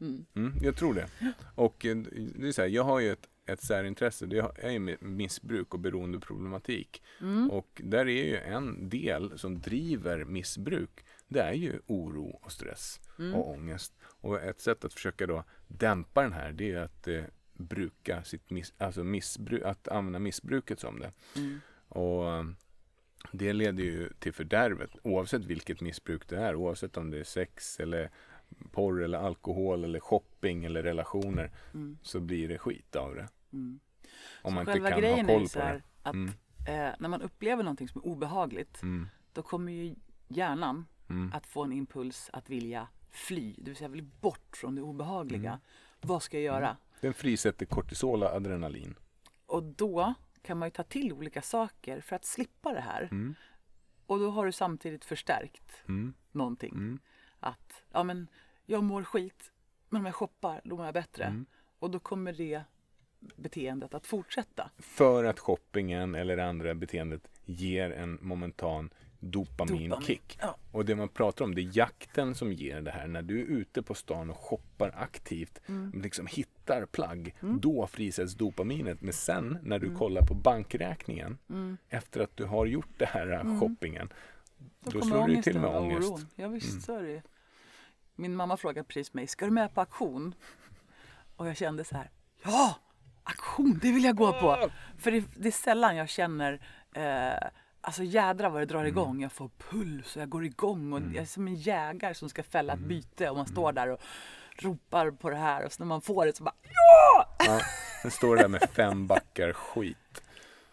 Mm. Mm, jag tror det. Och eh, det är så här, jag har ju ett, ett särintresse. Det är ju missbruk och beroendeproblematik. Mm. Och där är ju en del som driver missbruk. Det är ju oro och stress Mm. och ångest. Och ett sätt att försöka då dämpa den här det är att eh, bruka sitt miss, alltså missbruk, att använda missbruket som det. Mm. Och eh, det leder ju till fördärvet oavsett vilket missbruk det är. Oavsett om det är sex eller porr eller alkohol eller shopping eller relationer Mm. så blir det skit av det. Mm. Om Så man inte kan ha koll på så här det. att Mm, eh, när man upplever någonting som är obehagligt mm, då kommer ju hjärnan mm, att få en impuls att vilja fly, det vill säga vill bort från det obehagliga. Mm. Vad ska jag göra? Den frisätter kortisol och adrenalin. Och då kan man ju ta till olika saker för att slippa det här. Mm, Och då har du samtidigt förstärkt mm, någonting. mm, Att ja, men jag mår skit, men om jag shoppar då mår jag bättre. mm. Och då kommer det beteendet att fortsätta. För att shoppingen eller det andra beteendet ger en momentan dopaminkick. Ja. Och det man pratar om det är jakten som ger det här. När du är ute på stan och shoppar aktivt, Mm. liksom hittar plagg, Mm. då frisätts dopaminet. Men sen när du Mm. kollar på bankräkningen Mm. efter att du har gjort det här Mm. shoppingen, Då, Då slår ångesten till med ångest. oron. Ja, visst Mm. så är det. Min mamma frågade precis mig, ska du med på auktion? Och jag kände så här, ja, auktion, det vill jag gå på. För det, det är sällan jag känner, eh, alltså jädra vad det drar igång. Jag får puls och jag går igång och Mm. jag är som en jägare som ska fälla ett Mm. byte och man står där och ropar på det här och så när man får det så bara ja! Ja, sen står det där med fem backar skit.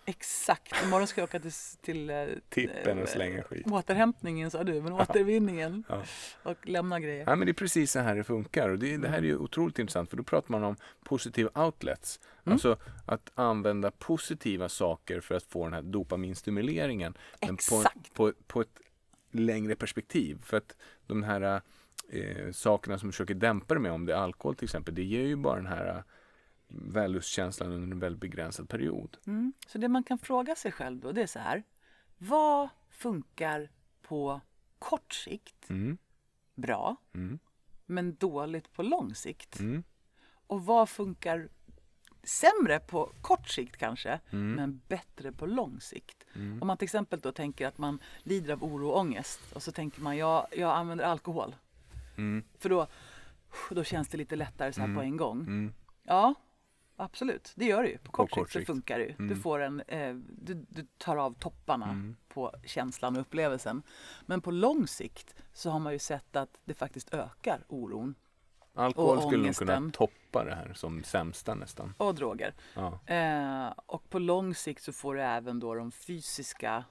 Exakt, imorgon ska jag åka till, till eh, Tippen eh, och slänga skit. Återhämtningen sa du, men återvinningen Ja. och lämna grejer. Ja, men det är precis så här det funkar. Och det, det här är ju otroligt intressant för då pratar man om positiva outlets. Mm. Alltså att använda positiva saker för att få den här dopaminstimuleringen. Men på, Exakt. på, på ett längre perspektiv. För att de här eh, sakerna som försöker dämpa det med, om det är alkohol till exempel, det ger ju bara den här eh, vällustkänslan under en väldigt begränsad period. Mm. Så det man kan fråga sig själv då, det är så här. Vad funkar på kort sikt Mm, bra, mm, men dåligt på lång sikt? mm, Och vad funkar sämre på kort sikt kanske, mm, men bättre på lång sikt? mm, Om man till exempel då tänker att man lider av oro och ångest och så tänker man jag, jag använder alkohol. mm, För då, då känns det lite lättare så här Mm. på en gång. mm. Ja, absolut. Det gör det ju. På kort, kort sikt så funkar det ju. Du, Mm. får en, eh, du, du tar av topparna Mm. på känslan och upplevelsen. Men på lång sikt så har man ju sett att det faktiskt ökar oron Alkohol Och skulle nog kunna toppa det här som sämsta nästan. och droger. Ja. Eh, och på lång sikt så får du även då de fysiska,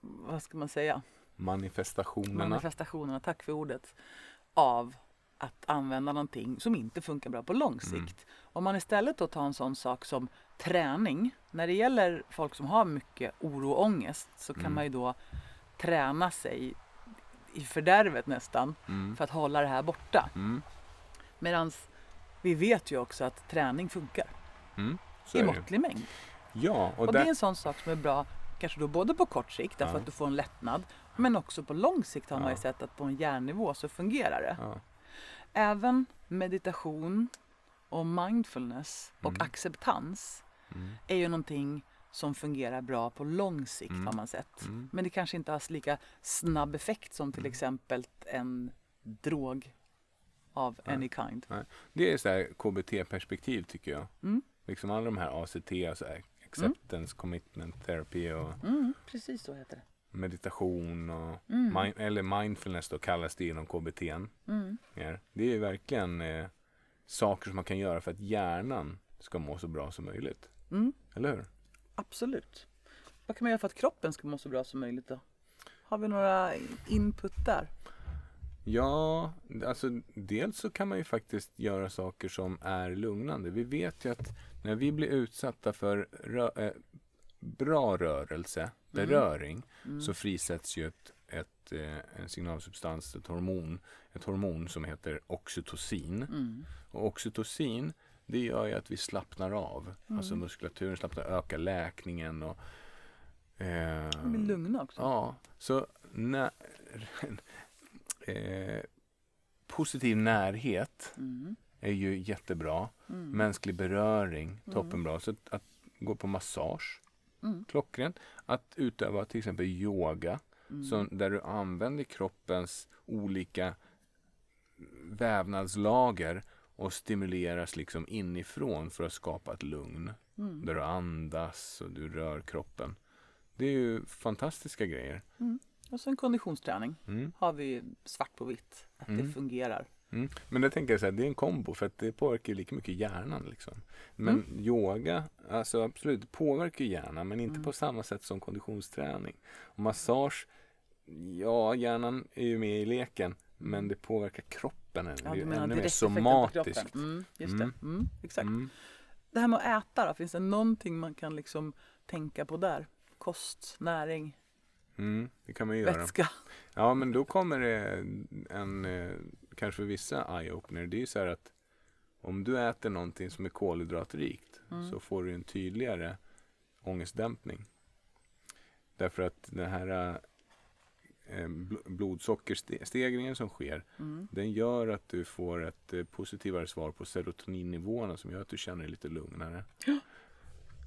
vad ska man säga, Manifestationerna. manifestationerna, tack för ordet, av att använda någonting som inte funkar bra på lång Mm. sikt. Om man istället då tar en sån sak som träning. När det gäller folk som har mycket oro och ångest så kan Mm. man ju då träna sig i fördärvet nästan Mm. för att hålla det här borta. Mm. Medan vi vet ju också att träning funkar Mm. I måttlig mängd. Ja, och, Och det är en sån sak som är bra kanske då både på kort sikt därför Ja. att du får en lättnad men också på lång sikt har man ju Ja. sett att på en hjärnnivå så fungerar det. ja. Även meditation och mindfulness och Mm. acceptans Mm. är ju någonting som fungerar bra på lång sikt Mm. har man sett. Mm. Men det kanske inte har lika snabb effekt som till Mm. exempel en drog av Nej. any kind. Det är så här KBT-perspektiv tycker jag. Mm. Liksom alla de här ACT, alltså acceptance, commitment therapy och precis så heter det. Meditation och Mm. min- eller mindfulness då kallas det inom KBT. Mm. Det är verkligen eh, saker som man kan göra för att hjärnan ska må så bra som möjligt. Mm. Eller hur? Absolut. Vad kan man göra för att kroppen ska må så bra som möjligt då? Har vi några input där? Ja, alltså dels så kan man ju faktiskt göra saker som är lugnande. Vi vet ju att när vi blir utsatta för eh, bra rörelse, beröring, Mm. så frisätts ju ett, ett, eh, en signalsubstans, ett hormon, ett hormon som heter oxytocin. Mm. Och oxytocin, det gör ju att vi slappnar av. Alltså muskulaturen slappnar, ökar läkningen och eh, De blir lugna också. Ja, så när, <laughs> eh, positiv närhet Mm. är ju jättebra. Mm. Mänsklig beröring, toppenbra. Så att, att gå på massage, Mm. klockrent. Att utöva till exempel yoga, Mm. så, där du använder kroppens olika vävnadslager och stimuleras liksom inifrån för att skapa ett lugn. Mm. Där du andas och du rör kroppen. Det är ju fantastiska grejer. Och så en konditionsträning Mm. har vi svart på vitt att Mm. det fungerar. Mm. Men det tänker jag så här, det är en kombo för att det påverkar ju lika mycket hjärnan. Liksom. Men Mm. yoga, alltså absolut, det påverkar hjärnan men inte Mm. på samma sätt som konditionsträning. Och massage, ja hjärnan är ju med i leken men det påverkar kroppen ännu, Ja, det är menar ännu mer somatiskt. Mm, just Mm. det. Mm, exakt. Mm. Det här med att äta då, finns det någonting man kan liksom tänka på där? Kost, näring, Mm, det kan man ju göra. vätska. Ja men då kommer det en, eh, kanske för vissa eye-opener, det är ju så här att om du äter någonting som är kolhydratrikt Mm. så får du en tydligare ångestdämpning. Därför att den här eh, bl- blodsockerstegringen som sker, Mm. den gör att du får ett eh, positivare svar på serotoninnivåerna som gör att du känner dig lite lugnare.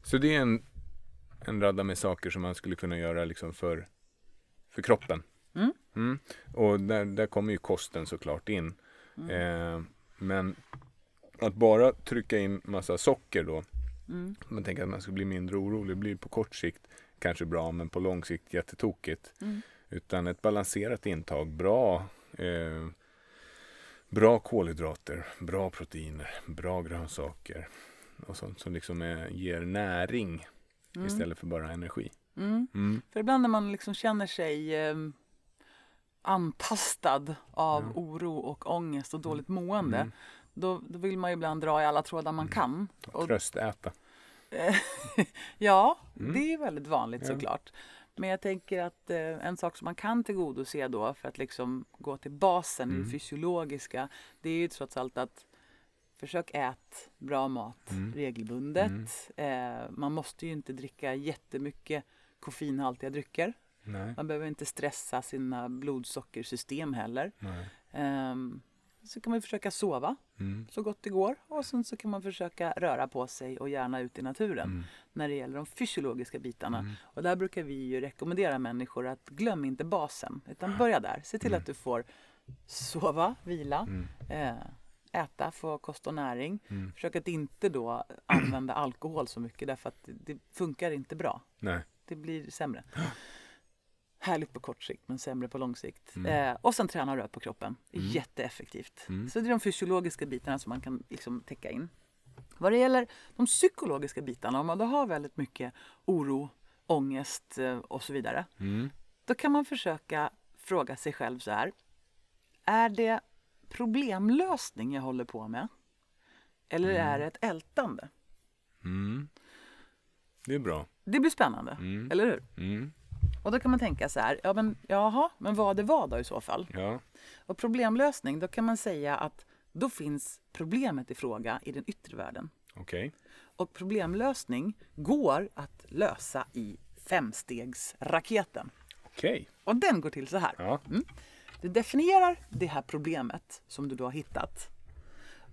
Så det är en, en radda med saker som man skulle kunna göra liksom för, för kroppen. Mm. Mm. Och där, där kommer ju kosten såklart in. Mm. Eh, men att bara trycka in massa socker då, Mm. man tänker att man ska bli mindre orolig, blir på kort sikt kanske bra men på lång sikt jättetokigt. Mm. Utan ett balanserat intag, bra, eh, bra kolhydrater, bra proteiner, bra grönsaker och sånt som liksom är, ger näring istället för bara energi. Mm. Mm. För ibland när man liksom känner sig eh, antastad av Ja. oro och ångest och dåligt mående. Mm. Då, då vill man ju ibland dra i alla trådar man kan. Och, Tröstäta. <laughs> ja, Mm. det är väldigt vanligt Ja. såklart. Men jag tänker att eh, en sak som man kan tillgodose då för att liksom gå till basen, Mm. det fysiologiska, det är ju trots allt att försök ät bra mat Mm. regelbundet. Eh, man måste ju inte dricka jättemycket koffeinhaltiga drycker. Nej. Man behöver inte stressa sina blodsockersystem heller. Ehm, så kan man försöka sova Mm. så gott det går och sen så kan man försöka röra på sig och gärna ut i naturen Mm. när det gäller de fysiologiska bitarna. Mm. Och där brukar vi ju rekommendera människor att glöm inte basen utan börja där. Se till Mm. att du får sova, vila, Mm. eh, äta, få kost och näring. Mm. Försök att inte då använda alkohol så mycket därför att det funkar inte bra. Nej. Det blir sämre. Härligt på kort sikt men sämre på lång sikt. Mm. Eh, och sen träna rör på kroppen. Mm. Jätteeffektivt. Mm. Så det är de fysiologiska bitarna som man kan liksom täcka in. Vad det gäller de psykologiska bitarna, om man då har väldigt mycket oro, ångest eh, och så vidare. Mm. Då kan man försöka fråga sig själv så här. Är det problemlösning jag håller på med? Eller Mm. är det ett ältande? Mm. Det är bra. Det blir spännande, eller hur? Mm. Och då kan man tänka så här, ja men jaha, men vad det var då i så fall? Ja. Och problemlösning, då kan man säga att då finns problemet i fråga i den yttre världen. Okej. Och problemlösning går att lösa i femstegsraketen. Okej. Och den går till så här. Ja. Du definierar det här problemet som du då har hittat.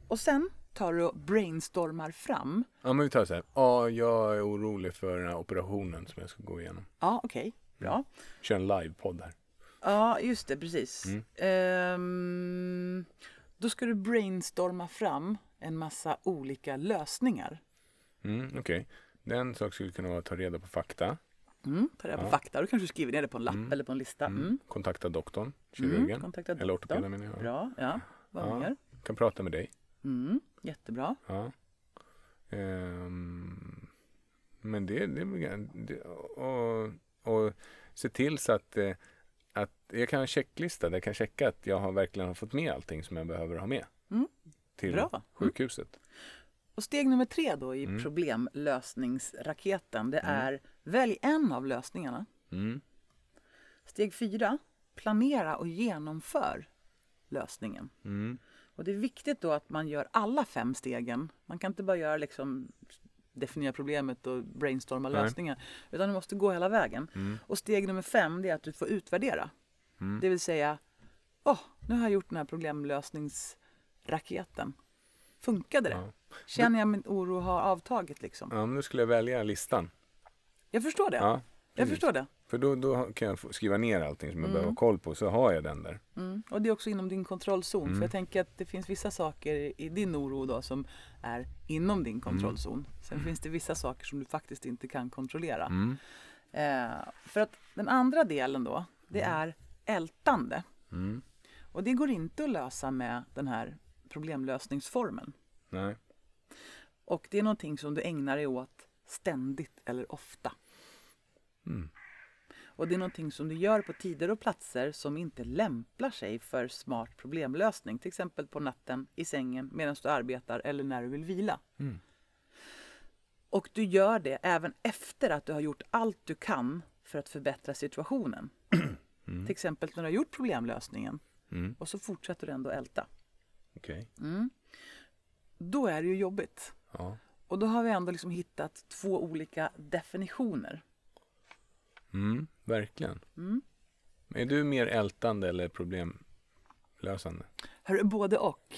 Och sen tar du och brainstormar fram. Ja, men vi tar så här. Ja, jag är orolig för den här operationen som jag ska gå igenom. Ja, okej. Bra. Kör en livepodd här. Ja, just det, precis. Mm. Ehm, då ska du brainstorma fram en massa olika lösningar. Mm, Okej. Den sak skulle kunna vara att ta reda på fakta. Mm, ta reda på Ja. fakta. Du kanske skriver ner det på en lapp Mm. eller på en lista. Mm. Mm. Kontakta doktorn, Mm. kirurgen. Kontakta Eller doktorn. ortopeden menar jag. Bra, ja. Vad Ja. mer? Kan prata med dig. Mm, jättebra. Ja. Ehm, men det, det, det och, och se till så att, eh, att jag kan ha en checklista där jag kan checka att jag har verkligen har fått med allting som jag behöver ha med. Mm. Till Bra. Mm. sjukhuset. Och steg nummer tre då i Mm. problemlösningsraketen, det Mm. är välj en av lösningarna. Mm. Steg fyra, planera och genomför lösningen. Mm. Och det är viktigt då att man gör alla fem stegen. Man kan inte bara göra liksom definiera problemet och brainstorma Nej. lösningar. Utan du måste gå hela vägen. Mm. Och steg nummer fem det är att du får utvärdera. Mm. Det vill säga, åh, nu har jag gjort den här problemlösningsraketen. Funkade det? Ja. Känner jag min oro har avtagit liksom? ja, nu skulle jag välja listan. Jag förstår det. Ja, jag förstår det. För då, då kan jag skriva ner allting som jag Mm. behöver ha koll på, så har jag den där. Mm. Och det är också inom din kontrollzon. Mm. För jag tänker att det finns vissa saker i din oro då som är inom din kontrollzon. Sen finns det vissa saker som du faktiskt inte kan kontrollera. Mm. Eh, för att den andra delen då, det är ältande. Mm. Och det går inte att lösa med den här problemlösningsformen. Nej. Och det är någonting som du ägnar dig åt ständigt eller ofta. Mm. Och det är någonting som du gör på tider och platser som inte lämpar sig för smart problemlösning. Till exempel på natten, i sängen, medan du arbetar eller när du vill vila. Mm. Och du gör det även efter att du har gjort allt du kan för att förbättra situationen. <clears throat> Mm. Till exempel när du har gjort problemlösningen Mm. och så fortsätter du ändå älta. Okej. Mm. Då är det ju jobbigt. Ja. Och då har vi ändå liksom hittat två olika definitioner. Mm. Verkligen. Mm. Är du mer ältande eller problemlösande? Hör, både och.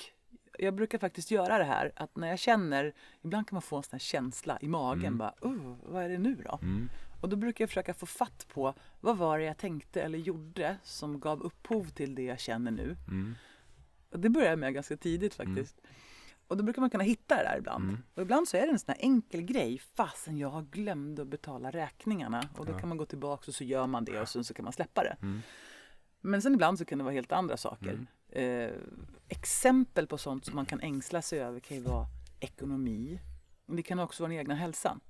Jag brukar faktiskt göra det här att när jag känner, ibland kan man få en sån här känsla i magen, Mm. bara, oh, vad är det nu då? Mm. Och då brukar jag försöka få fatt på vad var det jag tänkte eller gjorde som gav upphov till det jag känner nu. Mm. Det börjar jag med ganska tidigt faktiskt. Och då brukar man kunna hitta det där ibland. Mm. Och ibland så är det en sån här enkel grej, fasen jag har glömt att betala räkningarna. Och då Ja. kan man gå tillbaka och så gör man det och sen så kan man släppa det. Mm. Men sen ibland så kan det vara helt andra saker. Mm. Eh, exempel på sånt som man kan ängsla sig över kan ju vara ekonomi. Men det kan också vara den egna hälsan.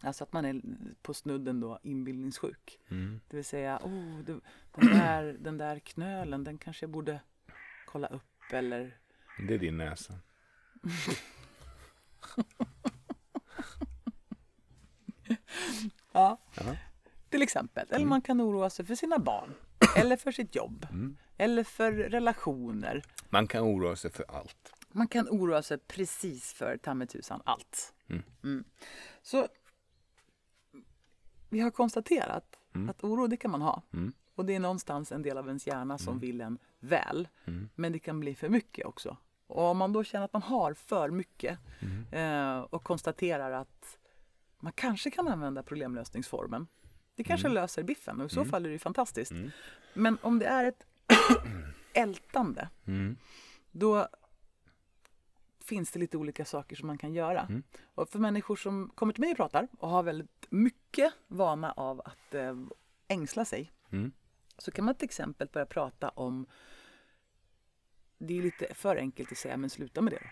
Alltså att man är på snudden då inbildningssjuk. Mm. Det vill säga, oh, det, den, där, den där knölen, den kanske jag borde kolla upp eller Det är din näsa. <laughs> Ja, Ja. till exempel. Eller Mm. man kan oroa sig för sina barn. <coughs> Eller för sitt jobb. Mm. Eller för relationer. Man kan oroa sig för allt. Man kan oroa sig precis för ta mig tusan allt. Mm. Så vi har konstaterat Mm. att oro det kan man ha. Mm. Och det är någonstans en del av ens hjärna som Mm. vill en väl. Mm. Men det kan bli för mycket också. Och om man då känner att man har för mycket Mm. eh, och konstaterar att man kanske kan använda problemlösningsformen. Det kanske Mm. löser biffen och i så Mm. fall är det ju fantastiskt. Mm. Men om det är ett <clears throat> ältande, Mm. då finns det lite olika saker som man kan göra. Mm. Och för människor som kommer till mig och pratar och har väldigt mycket vana av att eh, ängsla sig Mm. så kan man till exempel börja prata om det är lite för enkelt att säga men sluta med det då.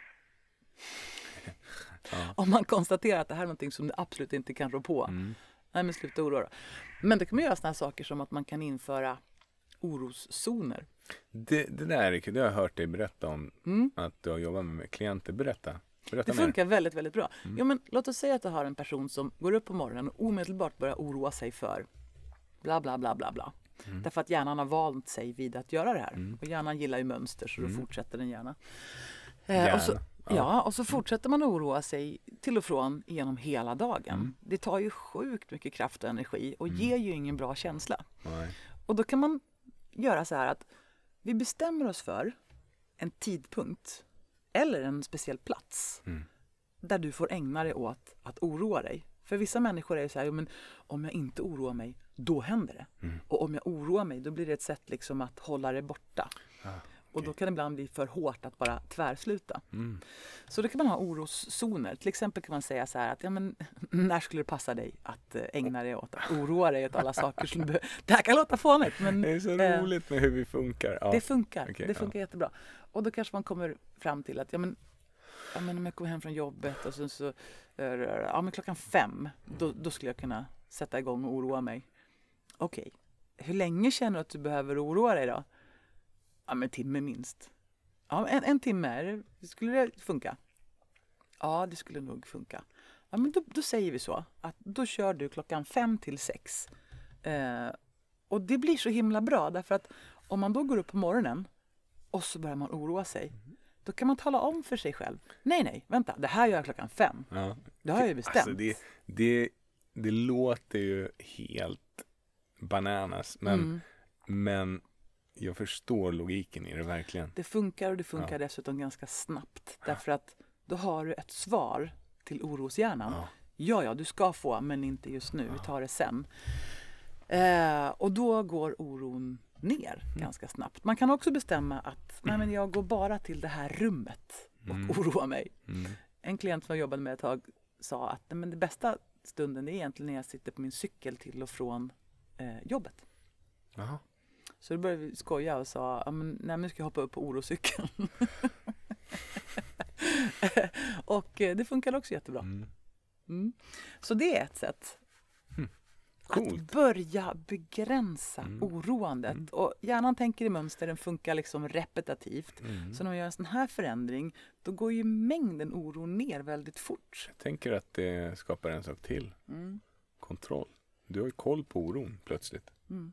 Ja. Om man konstaterar att det här är någonting som du absolut inte kan rå på. Mm. Nej men sluta oroa då. Men det kan man göra sådana här saker som att man kan införa oroszoner. Det, det där är kul. Det har jag hört dig berätta om. Mm. Att du har jobbat med klienter. Berätta. Berätta Det mer. funkar väldigt, väldigt bra. Mm. Jo, men låt oss säga att du har en person som går upp på morgonen och omedelbart börjar oroa sig för bla, bla, bla, bla, bla. Mm. Därför att hjärnan har vant sig vid att göra det här. Mm. Och hjärnan gillar ju mönster så då Mm. fortsätter den gärna. Eh, och så, Gärna. ja. och så fortsätter man oroa sig till och från genom hela dagen. Mm. Det tar ju sjukt mycket kraft och energi och Mm. ger ju ingen bra känsla. Nej. Och då kan man göra så här att vi bestämmer oss för en tidpunkt eller en speciell plats Mm. där du får ägna dig åt att oroa dig. För vissa människor är det så här, men om jag inte oroar mig, då händer det. Mm. Och om jag oroar mig, då blir det ett sätt liksom att hålla det borta. Ah, Och då kan det ibland bli för hårt att bara tvärsluta. Mm. Så då kan man ha oroszoner. Till exempel kan man säga så här att ja, men, <laughs> när skulle det passa dig att eh, ägna dig åt att oroa dig åt alla <laughs> saker som du behöver. Det här kan låta fånigt men Det är så eh, roligt med hur vi funkar. Ja. det funkar. Okej, det ja. funkar jättebra. Och då kanske man kommer fram till att ja, men, ja, men om jag kommer hem från jobbet och sen så eh, ja, men klockan fem då, då skulle jag kunna sätta igång och oroa mig. Okej, hur länge känner du att du behöver oroa dig då? Ja, men en timme minst. Ja, en, en timme, är det- skulle det funka? Ja, det skulle nog funka. Ja, men då, då säger vi så att då kör du klockan fem till sex. Eh, och det blir så himla bra därför att om man då går upp på morgonen och så börjar man oroa sig. Då kan man tala om för sig själv. Nej, nej, vänta, det här gör jag klockan fem. Ja. Det har jag ju bestämt. Alltså det, det, det låter ju helt bananas. Men, Mm. men jag förstår logiken i det verkligen. Det funkar och det funkar Ja. dessutom ganska snabbt. Därför att då har du ett svar till oroshjärnan. Ja. Ja, ja, du ska få, men inte just nu. Vi tar det sen. Eh, och då går oron ner Mm. ganska snabbt. Man kan också bestämma att nej, men jag går bara till det här rummet och Mm. oroar mig. Mm. En klient som jag jobbade med ett tag sa att men det bästa stunden är egentligen när jag sitter på min cykel till och från eh, jobbet. Jaha. Så då började vi skoja och sa ja, men, nej, men ska jag hoppa upp på orocykeln. <laughs> och eh, det funkar också jättebra. Mm. Mm. Så det är ett sätt. Att Coolt. börja begränsa Mm. oroandet. Mm. Och hjärnan tänker i mönster, den funkar liksom repetitivt. Mm. Så när man gör en sån här förändring, då går ju mängden oro ner väldigt fort. Jag tänker att det skapar en sak till. Mm. Kontroll. Du har ju koll på oron plötsligt. Mm.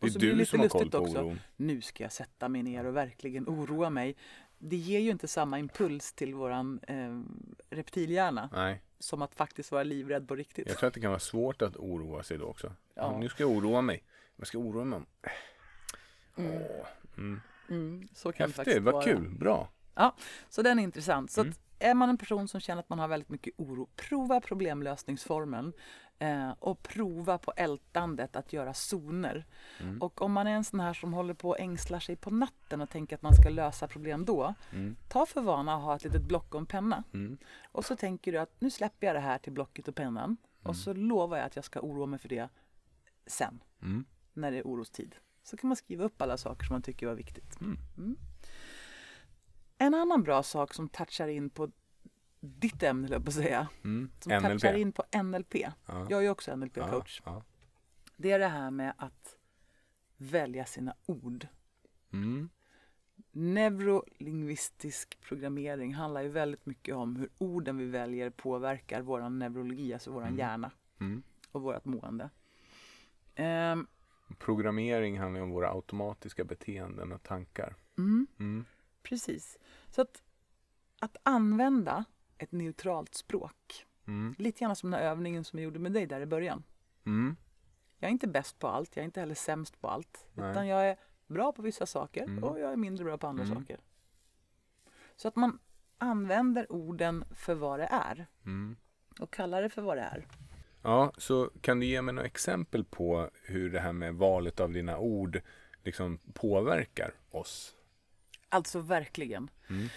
Det är det du som har koll på också. oron. Nu ska jag sätta mig ner och verkligen oroa mig. Det ger ju inte samma impuls till våran eh, reptilhjärna Nej, som att faktiskt vara livrädd på riktigt. jag tror att det kan vara svårt att oroa sig då också. Ja. Ja. Nu ska jag oroa mig. Vad ska jag oroa mig om? Mm. Mm. Mm, så kan det faktiskt Häftigt, vad vara. kul, bra. Så den är intressant. Så Mm. är man en person som känner att man har väldigt mycket oro, prova problemlösningsformeln eh, och prova på ältandet att göra zoner. Mm. Och om man är en sån här som håller på och ängslar sig på natten och tänker att man ska lösa problem då, Mm. ta för vana att ha ett litet block och en penna. Mm. Och så tänker du att nu släpper jag det här till blocket och pennan Mm. och så lovar jag att jag ska oroa mig för det sen, Mm. när det är orostid. Så kan man skriva upp alla saker som man tycker var viktigt. Mm. En annan bra sak som touchar in på ditt ämne, jag på att säga, Mm. som NLP. touchar in på NLP. Ja. Jag är ju också NLP-coach. Ja. Det är det här med att välja sina ord. Mm. Neurolingvistisk programmering handlar ju väldigt mycket om hur orden vi väljer påverkar vår neurologi, alltså vår Mm. hjärna Mm. och vårt mående. Ehm, Programmering handlar ju om våra automatiska beteenden och tankar. mm, Mm. precis. Så att, att använda ett neutralt språk, Mm. lite grann som den här övningen som jag gjorde med dig där i början. Mm. Jag är inte bäst på allt, jag är inte heller sämst på allt. Nej. Utan jag är bra på vissa saker Mm. och jag är mindre bra på andra Mm. saker. Så att man använder orden för vad det är Mm. och kallar det för vad det är. Ja, så kan du ge mig några exempel på hur det här med valet av dina ord liksom påverkar oss? Alltså verkligen. Mm.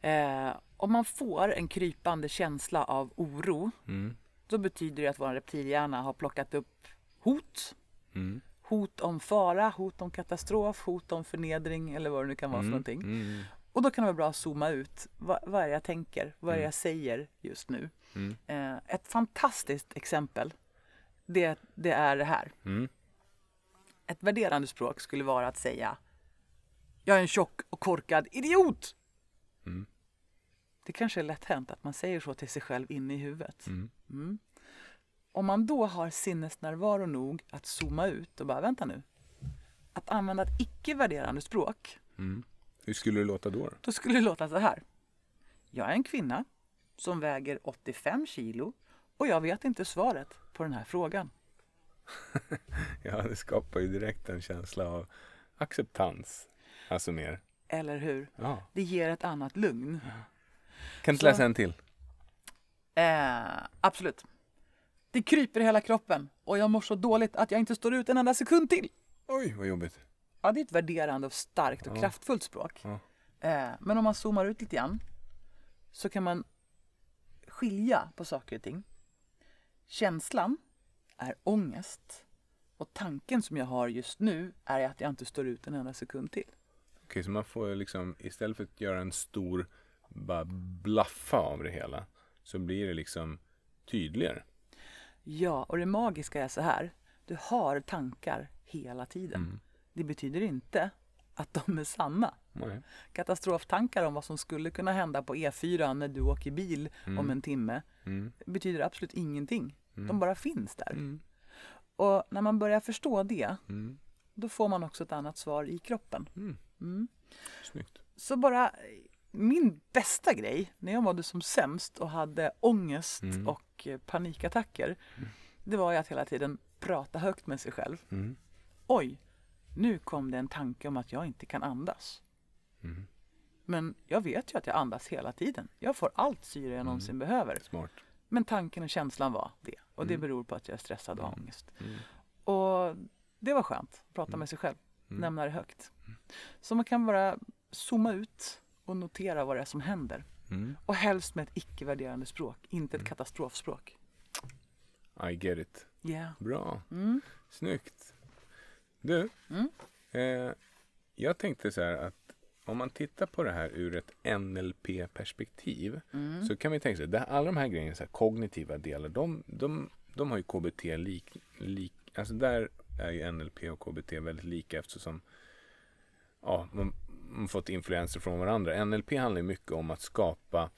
Eh, om man får en krypande känsla av oro, Mm. då betyder det att vår reptilhjärna har plockat upp hot. Mm. Hot om fara, hot om katastrof, hot om förnedring eller vad det nu kan vara för någonting. Mm. Och då kan det vara bra att zooma ut. Vad, vad är det jag tänker? Vad är det Mm. jag säger just nu? Mm. Eh, ett fantastiskt exempel, det, det är det här. Mm. Ett värderande språk skulle vara att säga Jag är en tjock och korkad idiot! Det kanske är lätt hänt att man säger så till sig själv inne i huvudet. Mm. Mm. Om man då har sinnesnärvaro nog att zooma ut och bara vänta nu. Att använda ett icke-värderande språk, Mm. Hur skulle det låta då? då skulle det låta så här. Jag är en kvinna som väger 85 kilo och jag vet inte svaret på den här frågan. <laughs> Ja, det skapar ju direkt en känsla av acceptans. Alltså mer. Eller hur? Ja. Det ger ett annat lugn. Kan du Så- läsa en till? Eh, absolut. Det kryper i hela kroppen och jag mår så dåligt att jag inte står ut en enda sekund till. Oj, vad jobbigt. Ja, det är ett värderande och starkt och Ja. kraftfullt språk. Ja. Eh, men om man zoomar ut lite grann så kan man skilja på saker och ting. Känslan är ångest och tanken som jag har just nu är att jag inte står ut en enda sekund till. Okej, så man får liksom istället för att göra en stor bara blaffa av det hela så blir det liksom tydligare. Ja, och det magiska är så här. Du har tankar hela tiden. Mm. Det betyder inte att de är sanna. Nej. Katastroftankar om vad som skulle kunna hända på E4 när du åker bil om en timme Mm. betyder absolut ingenting. De bara finns där. Mm. Och när man börjar förstå det, Mm. då får man också ett annat svar i kroppen. Mm. Mm. Snyggt. Så bara min bästa grej när jag mådde som sämst och hade ångest Mm. och eh, panikattacker, det var ju att hela tiden prata högt med sig själv. Mm. Oj, nu kom det en tanke om att jag inte kan andas. Mm. Men jag vet ju att jag andas hela tiden. Jag får allt syre jag någonsin behöver. Smart. Men tanken och känslan var det. Och det Mm. beror på att jag är stressad och har ångest. Mm. Och det var skönt prata Mm. med sig själv. Mm. Nämna det högt. Så man kan bara zooma ut och notera vad det är som händer. Mm. Och helst med ett icke-värderande språk, inte ett katastrofspråk. I get it. Yeah. Bra. Mm. Snyggt. Du, Mm. eh, jag tänkte så här att om man tittar på det här ur ett NLP-perspektiv Mm. så kan vi tänka sig att alla de här grejerna, så här, kognitiva delar, de, de, de har ju KBT lik, lik, alltså där är ju NLP och KBT väldigt lika eftersom ja, man fått influenser från varandra. NLP handlar mycket om att skapa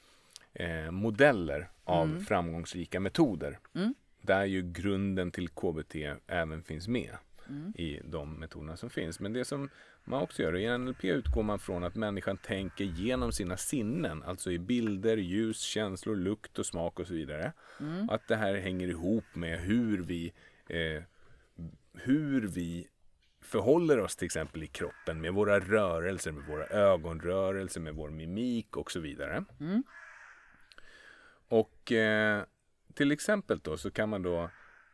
eh, modeller av Mm. framgångsrika metoder. Mm. Där ju grunden till KBT även finns med Mm. i de metoderna som finns. Men det som man också gör, i NLP utgår man från att människan tänker genom sina sinnen, alltså i bilder, ljus, känslor, lukt och smak och så vidare. Mm. Att det här hänger ihop med hur vi, eh, hur vi förhåller oss till exempel i kroppen med våra rörelser, med våra ögonrörelser, med vår mimik och så vidare. Mm. Och eh, till exempel då så kan man då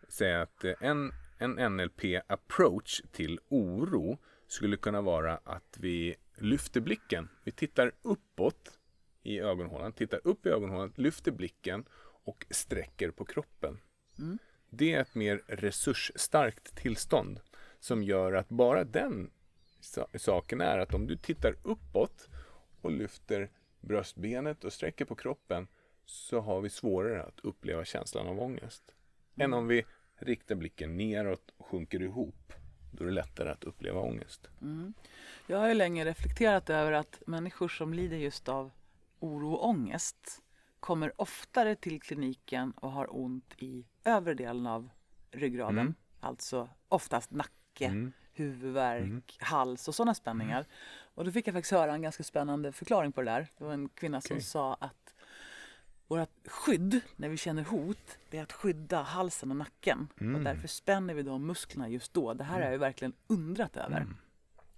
säga att eh, en, en NLP-approach till oro skulle kunna vara att vi lyfter blicken. Vi tittar uppåt i ögonhålan, tittar upp i ögonhålan, lyfter blicken och sträcker på kroppen. Mm. Det är ett mer resursstarkt tillstånd som gör att bara den sa- saken är att om du tittar uppåt och lyfter bröstbenet och sträcker på kroppen så har vi svårare att uppleva känslan av ångest. Än om vi riktar blicken neråt och sjunker ihop. Då är det lättare att uppleva ångest. Mm. Jag har ju länge reflekterat över att människor som lider just av oro och ångest kommer oftare till kliniken och har ont i övre delen av ryggraden. Mm. Alltså oftast nacke, Mm. huvudvärk, hals och sådana spänningar. Och då fick jag faktiskt höra en ganska spännande förklaring på det där. Det var en kvinna som Okej. sa att vårt skydd när vi känner hot, det är att skydda halsen och nacken. Och Mm. därför spänner vi de musklerna just då. Det här har jag ju verkligen undrat över. Mm.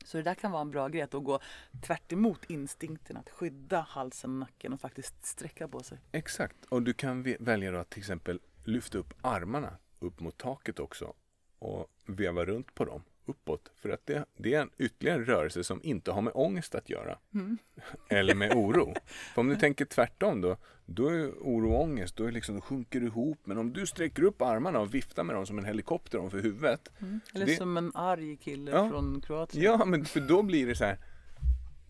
Så det där kan vara en bra grej, att gå tvärt emot instinkten att skydda halsen och nacken och faktiskt sträcka på sig. Exakt. Och du kan välja att till exempel lyfta upp armarna upp mot taket också och veva runt på dem uppåt. För att det, det är en ytterligare rörelse som inte har med ångest att göra. <laughs> Eller med oro. För om du <laughs> tänker tvärtom då, då är oro och ångest, då, är liksom, då sjunker du ihop. Men om du sträcker upp armarna och viftar med dem som en helikopter ovanför huvudet. Eller Det- som en arg kille Ja. från Kroatien. Ja, men för då blir det så här.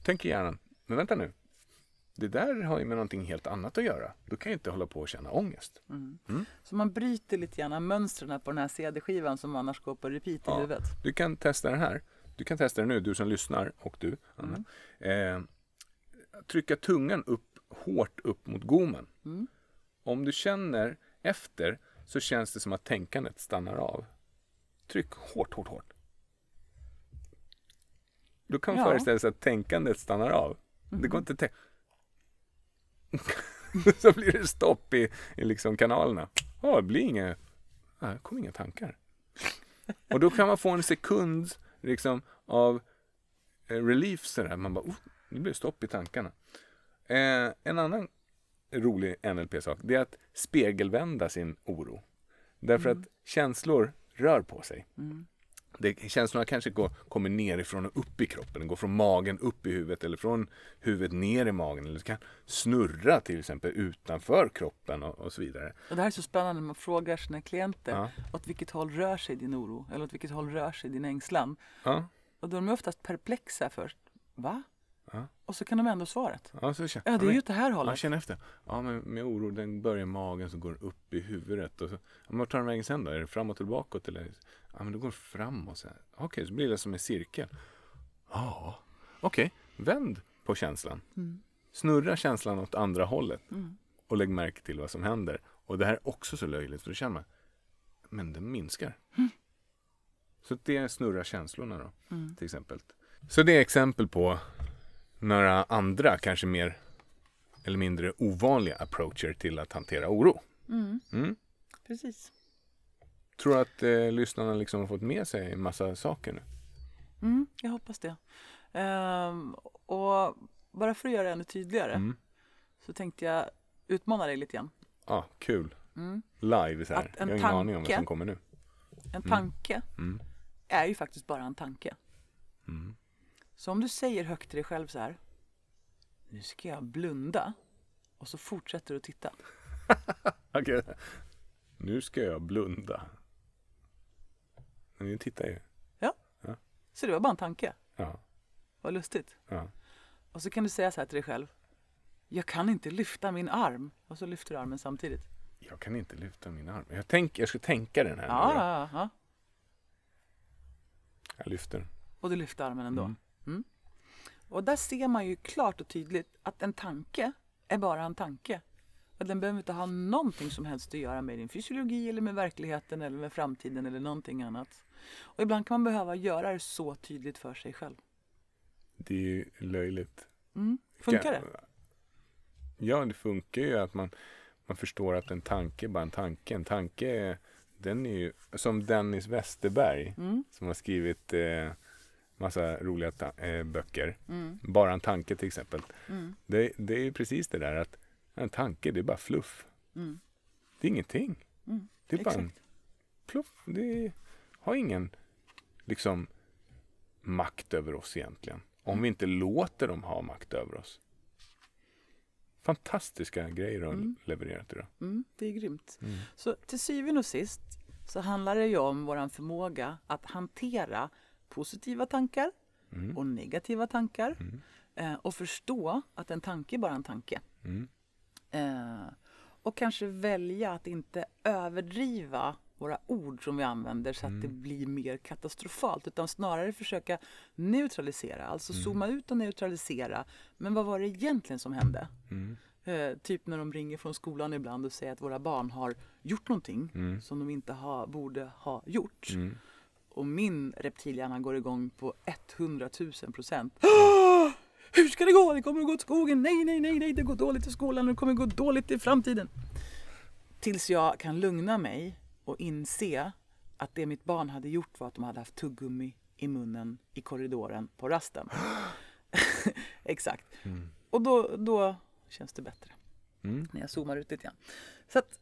Tänker hjärnan, men vänta nu. Det där har ju med någonting helt annat att göra. Då kan jag inte hålla på och känna ångest. Så man bryter lite grann mönstren på den här CD-skivan som annars går på repeat i Ja. huvudet. Du kan testa den här. Du kan testa den nu, du som lyssnar och du, Anna. Eh, trycka tungan upp hårt upp mot gommen. Mm. Om du känner efter så känns det som att tänkandet stannar av. Tryck hårt, hårt, hårt. Då kan man Ja. föreställa sig att tänkandet stannar av. Det går inte att tänka. <laughs> så blir det stopp i, i liksom kanalerna. Ja, det blir inga, det kommer inga tankar. Och då kan man få en sekund liksom, av eh, relief sådär. Man bara, oh, nu blir det stopp i tankarna. Eh, en annan rolig NLP-sak, det är att spegelvända sin oro. Därför att känslor rör på sig. Mm. Det, känslorna kanske går, kommer nerifrån och upp i kroppen. Den går från magen upp i huvudet eller från huvudet ner i magen. Eller kan snurra till exempel utanför kroppen och, och så vidare. Och det här är så spännande när man frågar sina klienter Ja. åt vilket håll rör sig din oro eller åt vilket håll rör sig din ängslan. Ja, Och då är de oftast perplexa först. Va? Ja. Och så kan de ändå svaret. ja, så känner, Ja, det är men- ju åt det här Ja, hållet. känn efter. Ja, men med oro, den börjar i magen så går den upp i huvudet. Och så, ja, men vart tar den vägen sen då? Är det framåt och bakåt? Eller? Ja, men då går den framåt. så. Okej, så blir det som en cirkel. Ja, okej. Vänd på känslan. Mm. Snurra känslan åt andra hållet. Mm. Och lägg märke till vad som händer. Och det här är också så löjligt, för då känner man, men den minskar. Så det snurrar känslorna då, Mm. till exempel. Så det är exempel på några andra, kanske mer eller mindre ovanliga approacher till att hantera oro. Mm. Mm. Precis. Tror du att eh, lyssnarna liksom har fått med sig en massa saker nu? Mm, jag hoppas det. Ehm, och bara för att göra det ännu tydligare Mm. så tänkte jag utmana dig lite grann. Ja, kul. Mm. Live så här. Att en Jag har ingen aning om vad tanke- som kommer nu. En tanke Mm. är ju faktiskt bara en tanke. Mm. Så om du säger högt till dig själv så här. Nu ska jag blunda. Och så fortsätter du att titta. <laughs> Okej. Nu ska jag blunda. Men nu tittar ju. Så det var bara en tanke. Ja, Vad lustigt. ja. Och så kan du säga så här till dig själv. Jag kan inte lyfta min arm. Och så lyfter du armen samtidigt. Jag kan inte lyfta min arm. Jag, tänk, jag ska tänka den här Ja, nu ja, ja. Jag lyfter. Och du lyfter armen ändå. Mm. Mm. Och där ser man ju klart och tydligt att en tanke är bara en tanke. Och den behöver inte ha någonting som helst att göra med din fysiologi eller med verkligheten eller med framtiden eller någonting annat. Och ibland kan man behöva göra det så tydligt för sig själv. Det är ju löjligt. Mm. Funkar det? Ja, det funkar ju att man, man förstår att en tanke är bara en tanke. En tanke, är- den är ju som Dennis Westerberg Mm. som har skrivit eh, massa roliga eh, böcker. Mm. Bara en tanke till exempel. Mm. Det, det är ju precis det där att en tanke, det är bara fluff. Mm. Det är ingenting. Mm. Det är bara en Exakt. pluff. Det har ingen liksom makt över oss egentligen. Om vi inte låter dem ha makt över oss. Fantastiska grejer att Mm. leverera idag. Mm. Det är grymt. Mm. Så till syvende och sist så handlar det ju om vår förmåga att hantera positiva tankar Mm. och negativa tankar Mm. eh, och förstå att en tanke är bara en tanke. Mm. Eh, Och kanske välja att inte överdriva våra ord som vi använder så att det blir mer katastrofalt utan snarare försöka neutralisera, alltså zooma ut och neutralisera. Men vad var det egentligen som hände? Mm. Eh, typ när de ringer från skolan ibland och säger att våra barn har gjort någonting Mm. som de inte ha, borde ha gjort. Mm. Och min reptilhjärna går igång på 100 000 procent. <gasps> Hur ska det gå? Det kommer att gå åt skogen. Nej, nej, nej, nej, det går dåligt i skolan och det kommer att gå dåligt i framtiden. Tills jag kan lugna mig och inse att det mitt barn hade gjort var att de hade haft tuggummi i munnen i korridoren på rasten. <laughs> Exakt. Mm. Och då, då känns det bättre Mm. när jag zoomar ut lite grann. Så att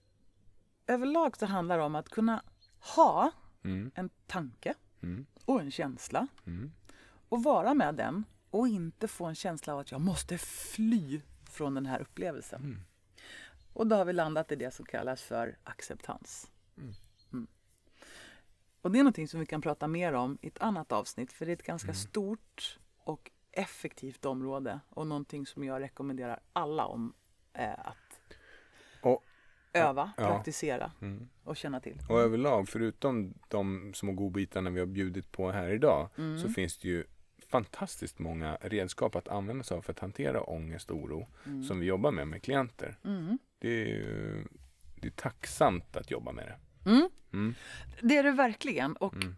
överlag så handlar det om att kunna ha Mm. en tanke Mm. och en känsla Mm. och vara med den och inte få en känsla av att jag måste fly från den här upplevelsen. Mm. Och då har vi landat i det som kallas för acceptans. Mm. Mm. Och det är någonting som vi kan prata mer om i ett annat avsnitt för det är ett ganska Mm. stort och effektivt område och någonting som jag rekommenderar alla om eh, att Och, öva, Ja. praktisera mm. och känna till. och överlag, förutom de små godbitarna vi har bjudit på här idag, Mm. så finns det ju fantastiskt många redskap att använda sig av för att hantera ångest och oro Mm. som vi jobbar med med klienter. Mm. Det är det är tacksamt att jobba med det. Mm. Mm. Det är det verkligen. Och Mm.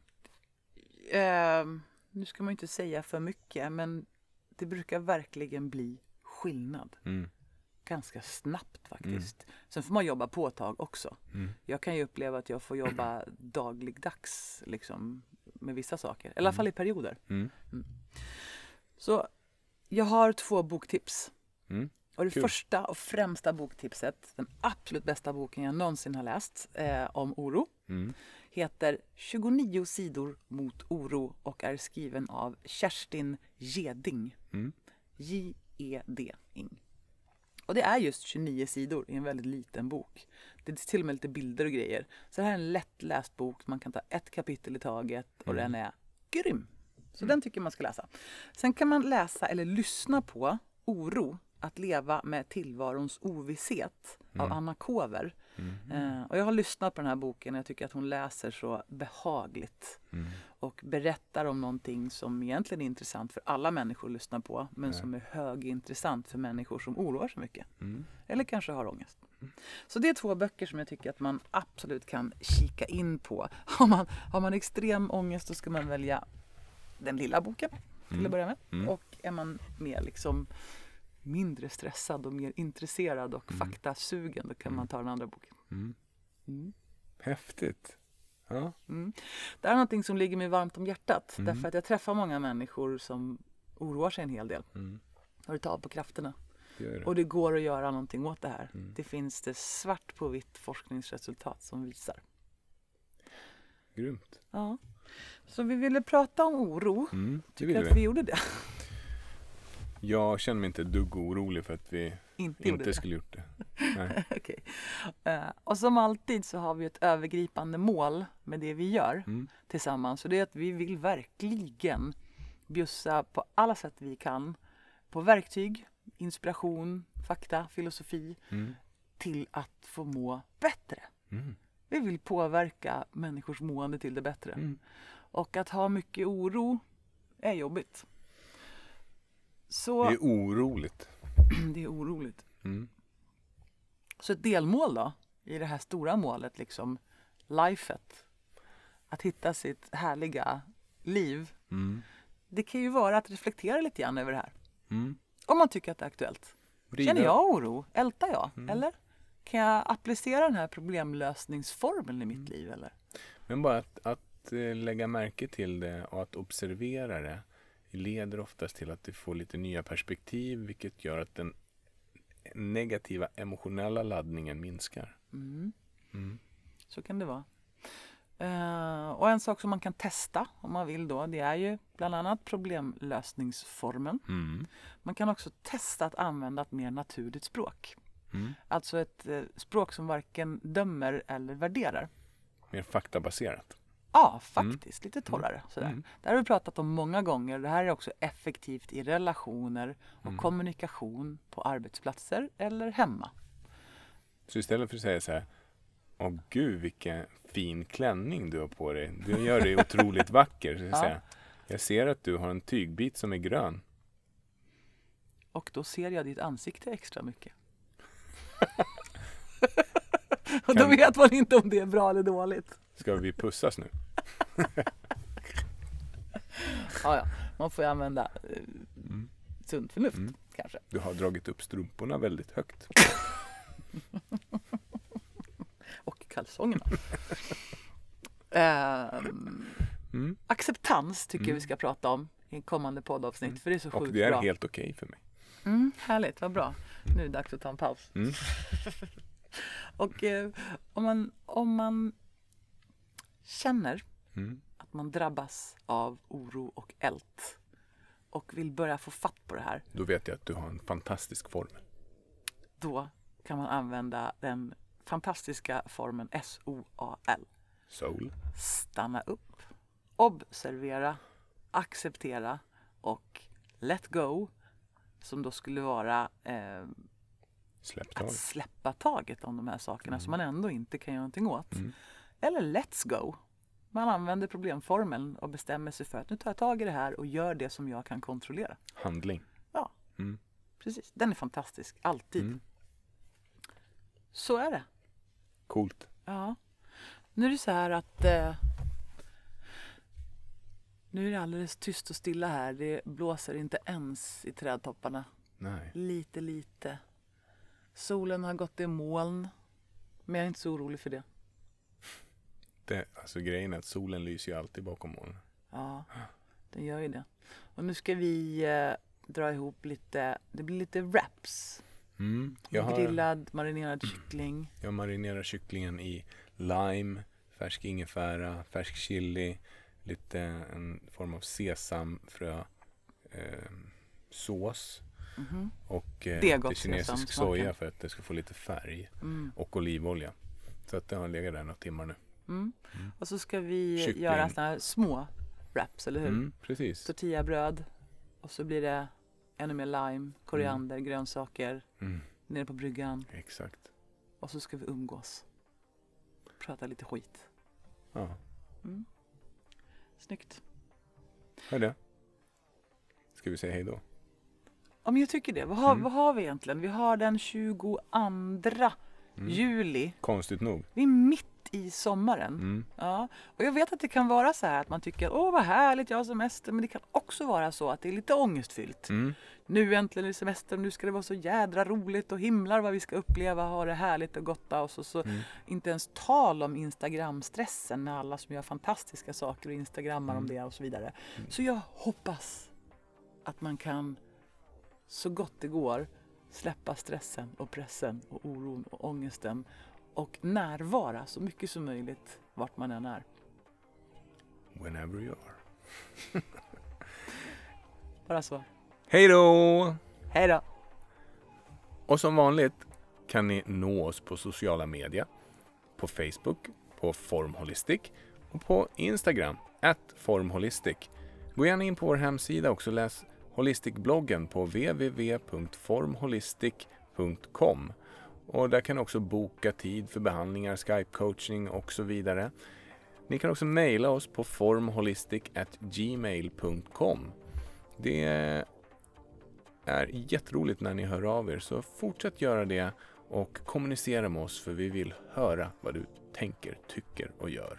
eh, nu ska man ju inte säga för mycket, men det brukar verkligen bli skillnad. Mm. Ganska snabbt faktiskt. Sen får man jobba på ett tag också. Mm. Jag kan ju uppleva att jag får jobba <clears throat> dagligdags liksom, med vissa saker. I alla fall i perioder. Mm. Så jag har två boktips. Mm. Och det Kul. första och främsta boktipset, den absolut bästa boken jag någonsin har läst eh, om oro, Mm. heter 29 sidor mot oro och är skriven av Kerstin Geding. Mm. J-E-D-ing. Och det är just 29 sidor i en väldigt liten bok. Det är till och med lite bilder och grejer. Så det här är en lättläst bok. Man kan ta ett kapitel i taget och Mm. den är grym. Så den tycker man ska läsa. Sen kan man läsa eller lyssna på Oro, att leva med tillvarons ovisshet av Mm. Anna Kover. Mm. Eh, och jag har lyssnat på den här boken och jag tycker att hon läser så behagligt Mm. och berättar om någonting som egentligen är intressant för alla människor att lyssna på men som är högintressant för människor som oroar sig mycket Mm. eller kanske har ångest. Så det är två böcker som jag tycker att man absolut kan kika in på. <laughs> Har man, har man extrem ångest då ska man välja den lilla boken till Mm. att börja med. Mm. Och är man mer liksom mindre stressad och mer intresserad och Mm. faktasugen då kan man ta den andra boken. Mm. Mm. Häftigt. Ja. Mm. Det här är någonting som ligger mig varmt om hjärtat. Mm. Därför att jag träffar många människor som oroar sig en hel del. Mm. Och det tar på krafterna. Det. Och det går att göra någonting åt det här. Mm. Det finns det svart på vitt forskningsresultat som visar. Grymt. Ja. Så vi ville prata om oro. Mm. Det Tycker att vi. gjorde det. Jag känner mig inte ett dugg orolig för att vi Inte inte skulle gjort det. <laughs> Nej. Okej. Eh, och som alltid så har vi ett övergripande mål med det vi gör Mm. tillsammans. Och det är att vi vill verkligen bjussa på alla sätt vi kan på verktyg, inspiration, fakta, filosofi Mm. till att få må bättre. Mm. Vi vill påverka människors mående till det bättre. Mm. Och att ha mycket oro är jobbigt. Så Det är oroligt. <clears throat> det är oroligt. Mm. Så ett delmål då i det här stora målet, liksom lifet. Att hitta sitt härliga liv. Mm. Det kan ju vara att reflektera lite grann över det här. Mm. Om man tycker att det är aktuellt. Vrida- Känner jag oro? Ältar jag? Mm. Eller? Kan jag applicera den här problemlösningsformeln i mitt liv? Eller? Men bara att, att eh, lägga märke till det och att observera det leder oftast till att du får lite nya perspektiv vilket gör att den negativa emotionella laddningen minskar. Mm. Mm. Så kan det vara. Eh, och en sak som man kan testa om man vill då, det är ju bland annat problemlösningsformen. Mm. Man kan också testa att använda ett mer naturligt språk. Mm. Alltså ett eh, språk som varken dömer eller värderar. Mer faktabaserat. Ja, faktiskt. Lite torrare. Sådär. Mm. Det här har vi pratat om många gånger. Det här är också effektivt i relationer och Mm. kommunikation på arbetsplatser eller hemma. Så istället för att säga så här, åh gud vilken fin klänning du har på dig. Du gör dig otroligt <laughs> vacker. Så jag, Ja. säga, jag ser att du har en tygbit som är grön. Och då ser jag ditt ansikte extra mycket. <laughs> <laughs> och då vet man inte om det är bra eller dåligt. Ska vi pussas nu? <laughs> Ja, ja. Man får ju använda eh, Mm. sunt förnuft Mm. kanske. Du har dragit upp strumporna väldigt högt. <laughs> Och kalsongerna. <laughs> Ehm, Mm. acceptans tycker jag Mm. vi ska prata om i kommande poddavsnitt. För det är så Och sjukt det är bra. helt okej för mig. Mm, härligt, vad bra. Nu är det dags att ta en paus. Mm. Och eh, om, man, om man känner Mm. att man drabbas av oro och ält och vill börja få fatt på det här, Då vet jag att du har en fantastisk formel. då kan man använda den fantastiska formeln SOAL. Soul. Stanna upp, observera, acceptera och let go som då skulle vara eh, Släpp att släppa taget om de här sakerna som man ändå inte kan göra någonting åt. Mm. Eller let's go. Man använder problemformeln och bestämmer sig för att nu tar jag tag i det här och gör det som jag kan kontrollera. Handling. Ja, Mm. precis. Den är fantastisk, alltid. Mm. Så är det. Coolt. Ja. Nu är det så här att eh, nu är det alldeles tyst och stilla här. Det blåser inte ens i trädtopparna. Nej. Lite, lite. Solen har gått i moln. Men jag är inte så orolig för det. Det, alltså grejen är att solen lyser ju alltid bakom molnen. Ja, den gör ju det. Och nu ska vi eh, dra ihop lite, det blir lite wraps. Mm. Har, Grillad, marinerad kyckling. jag marinerar kycklingen i lime, färsk ingefära, färsk chili, lite en form av sesamfrö eh, sås Mhm. och eh, lite kinesisk soja för att det ska få lite färg Mm. och olivolja. Så att det har legat där några timmar nu. Mm. Och så ska vi Kyckling. göra här små wraps, eller hur? Mm, precis. Tortillabröd och så blir det ännu mer lime, koriander, grönsaker Mm, nere på bryggan. exakt. Och så ska vi umgås. Prata lite skit. Ja, Mm. Snyggt. hör det. Ska vi säga hej då? Ja, men jag tycker det. Vad har, Mm. vad har vi egentligen? Vi har den 22 Mm. juli. Konstigt nog. Vi är mitt i sommaren. Mm. Ja, och jag vet att det kan vara så här att man tycker åh vad härligt, jag har semester. Men det kan också vara så att det är lite ångestfyllt. Mm. Nu äntligen är det semester och nu ska det vara så jädra roligt och himlar vad vi ska uppleva, ha det härligt och gotta. Och så, så Mm. inte ens tal om Instagram-stressen med alla som gör fantastiska saker och instagrammar om Mm. det och så vidare. Så jag hoppas att man kan så gott det går släppa stressen och pressen och oron och ångesten och närvara så mycket som möjligt vart man än är. Whenever you are. <laughs> Bara så. Hej då! Hej då! Och som vanligt kan ni nå oss på sociala medier. På Facebook, på Formholistic och på Instagram, at Formholistic. Gå gärna in på vår hemsida också och läs Holistic-bloggen på www.formholistic.com. Och där kan ni också boka tid för behandlingar, Skype-coaching och så vidare. Ni kan också mejla oss på formholistic.gmail.com. Det är jätteroligt när ni hör av er, så fortsätt göra det och kommunicera med oss för vi vill höra vad du tänker, tycker och gör.